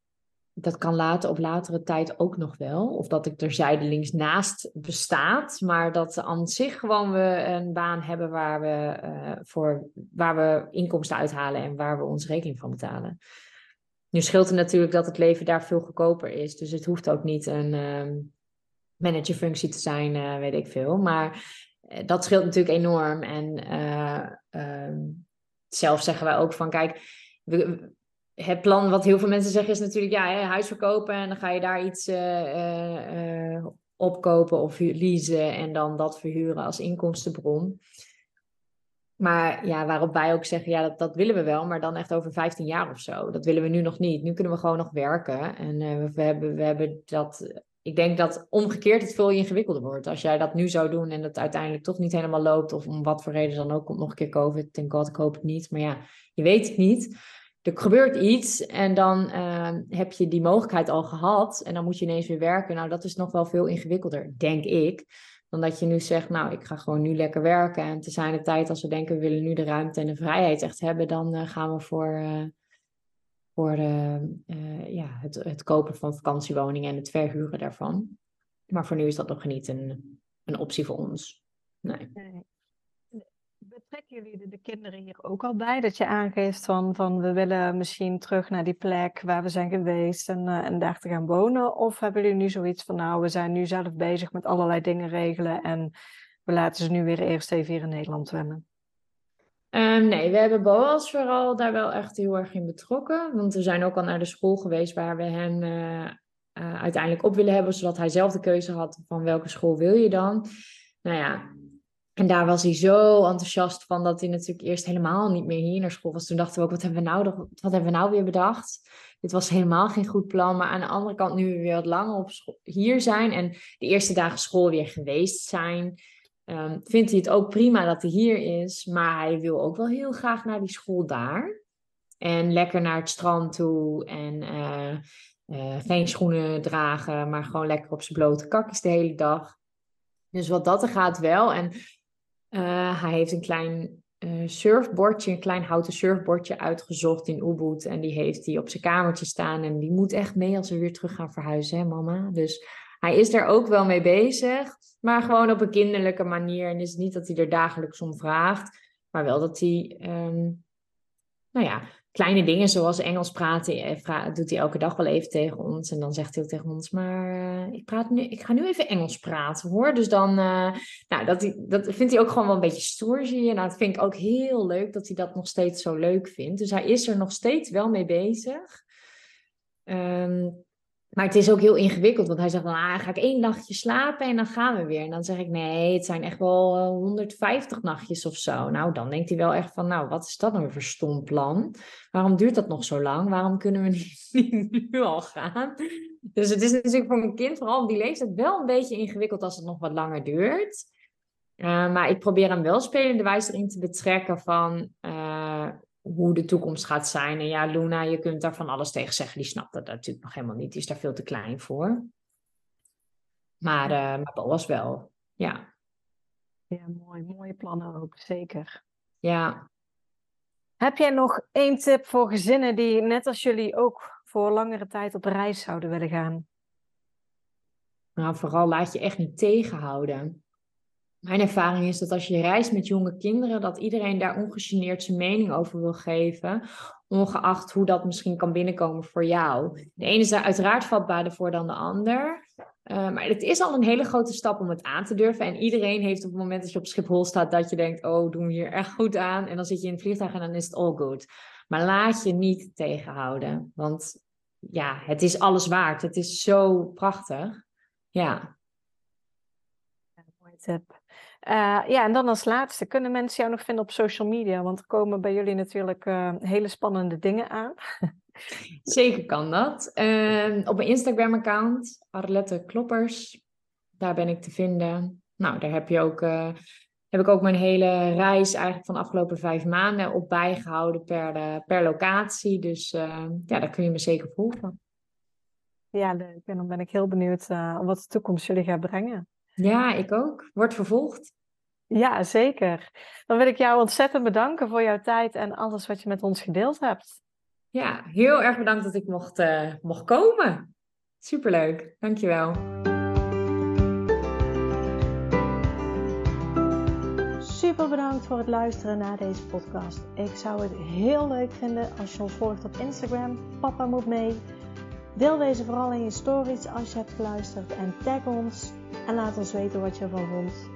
dat kan later op latere tijd ook nog wel. Of dat ik er zijdelings naast bestaat. Maar dat aan zich gewoon we een baan hebben waar we, uh, voor, waar we inkomsten uithalen en waar we ons rekening van betalen. Nu scheelt het natuurlijk dat het leven daar veel goedkoper is. Dus het hoeft ook niet een uh, managerfunctie te zijn, uh, weet ik veel. Maar eh, dat scheelt natuurlijk enorm. En ehm, zelf zeggen wij ook van kijk. We, het plan, wat heel veel mensen zeggen, is natuurlijk ja, hè, huis verkopen en dan ga je daar iets uh, uh, opkopen of leasen en dan dat verhuren als inkomstenbron. Maar ja, waarop wij ook zeggen, ja, dat, dat willen we wel, maar dan echt over 15 jaar of zo. Dat willen we nu nog niet. Nu kunnen we gewoon nog werken. En we, hebben, we hebben dat. Ik denk dat omgekeerd het veel ingewikkelder wordt. Als jij dat nu zou doen en dat uiteindelijk toch niet helemaal loopt, of om wat voor reden dan ook komt nog een keer COVID. Thank God, ik hoop het niet. Maar ja, je weet het niet er gebeurt iets en dan uh, heb je die mogelijkheid al gehad en dan moet je ineens weer werken. Nou, dat is nog wel veel ingewikkelder, denk ik. Dan dat je nu zegt, nou, ik ga gewoon nu lekker werken. En te zijn de tijd, als we denken, we willen nu de ruimte en de vrijheid echt hebben, dan uh, gaan we voor, uh, voor uh, ja, het, het kopen van vakantiewoningen en het verhuren daarvan. Maar voor nu is dat nog niet een, een optie voor ons. Nee. Betrekken jullie de, kinderen hier ook al bij? Dat je aangeeft van, van we willen misschien terug naar die plek waar we zijn geweest en, uh, en daar te gaan wonen? Of hebben jullie nu zoiets van nou, we zijn nu zelf bezig met allerlei dingen regelen en we laten ze nu weer eerst even hier in Nederland zwemmen? Ehm, nee, we hebben Boas vooral daar wel echt heel erg in betrokken. Want we zijn ook al naar de school geweest waar we hem uh, uh, uiteindelijk op willen hebben, zodat hij zelf de keuze had van welke school wil je dan. Nou ja, en daar was hij zo enthousiast van dat hij natuurlijk eerst helemaal niet meer hier naar school was. Toen dachten we ook, wat hebben we nou, wat hebben we nou weer bedacht? Dit was helemaal geen goed plan. Maar aan de andere kant, nu we weer wat langer op school, hier zijn en de eerste dagen school weer geweest zijn, um, vindt hij het ook prima dat hij hier is. Maar hij wil ook wel heel graag naar die school daar. En lekker naar het strand toe en uh, uh, geen schoenen dragen, maar gewoon lekker op zijn blote kakjes de hele dag. Dus wat dat er gaat wel. En uh, hij heeft een klein uh, surfbordje, een klein houten surfbordje uitgezocht in Ubud. En die heeft hij op zijn kamertje staan. En die moet echt mee als we weer terug gaan verhuizen, hè mama? Dus hij is daar ook wel mee bezig. Maar gewoon op een kinderlijke manier. En is niet dat hij er dagelijks om vraagt. Maar wel dat hij, um, nou ja, kleine dingen zoals Engels praten, eh, doet hij elke dag wel even tegen ons. En dan zegt hij ook tegen ons, maar uh, ik, praat nu, ik ga nu even Engels praten hoor. Dus dan, uh, nou, dat, dat vindt hij ook gewoon wel een beetje stoer, zie je. Nou, dat vind ik ook heel leuk dat hij dat nog steeds zo leuk vindt. Dus hij is er nog steeds wel mee bezig. Um, maar het is ook heel ingewikkeld, want hij zegt dan, ah, ga ik één nachtje slapen en dan gaan we weer. En dan zeg ik, nee, het zijn echt wel 150 nachtjes of zo. Nou, dan denkt hij wel echt van, nou, wat is dat nou voor stom plan? Waarom duurt dat nog zo lang? Waarom kunnen we niet, nu al gaan? Dus het is natuurlijk voor een kind, vooral op die leeftijd, wel een beetje ingewikkeld als het nog wat langer duurt. Uh, maar ik probeer hem wel spelende wijze erin te betrekken van... Uh, hoe de toekomst gaat zijn. En ja, Luna, je kunt daar van alles tegen zeggen. Die snapt dat natuurlijk nog helemaal niet. Die is daar veel te klein voor. Maar, uh, maar was wel, ja. Ja, mooi. Mooie plannen ook, zeker. Ja. Heb jij nog één tip voor gezinnen die, net als jullie, ook voor langere tijd op reis zouden willen gaan? Nou, vooral laat je echt niet tegenhouden. Mijn ervaring is dat als je reist met jonge kinderen, dat iedereen daar ongegeneerd zijn mening over wil geven, ongeacht hoe dat misschien kan binnenkomen voor jou. De ene is daar uiteraard vatbaarder voor dan de ander. Uh, maar het is al een hele grote stap om het aan te durven. En iedereen heeft op het moment dat je op Schiphol staat, dat je denkt, oh, doen we hier echt goed aan. En dan zit je in het vliegtuig en dan is het all good. Maar laat je niet tegenhouden. Want ja, het is alles waard. Het is zo prachtig. Ja. Uh, ja, en dan als laatste, kunnen mensen jou nog vinden op social media? Want er komen bij jullie natuurlijk uh, hele spannende dingen aan. Zeker kan dat. Uh, op mijn Instagram-account, Arlette Kloppers, daar ben ik te vinden. Nou, daar heb je ook, eh, heb ik ook mijn hele reis eigenlijk van de afgelopen vijf maanden op bijgehouden per, per locatie. Dus ja, daar kun je me zeker volgen. Ja, leuk. En dan ben ik heel benieuwd wat de toekomst jullie gaat brengen. Ja, ik ook. Wordt vervolgd. Ja, zeker. Dan wil ik jou ontzettend bedanken voor jouw tijd en alles wat je met ons gedeeld hebt. Ja, heel erg bedankt dat ik mocht, uh, mocht komen. Superleuk. Dankjewel. Super bedankt voor het luisteren naar deze podcast. Ik zou het heel leuk vinden als je ons volgt op Instagram. Papa moet mee. Deel deze vooral in je stories als je hebt geluisterd en tag ons en laat ons weten wat je ervan vond.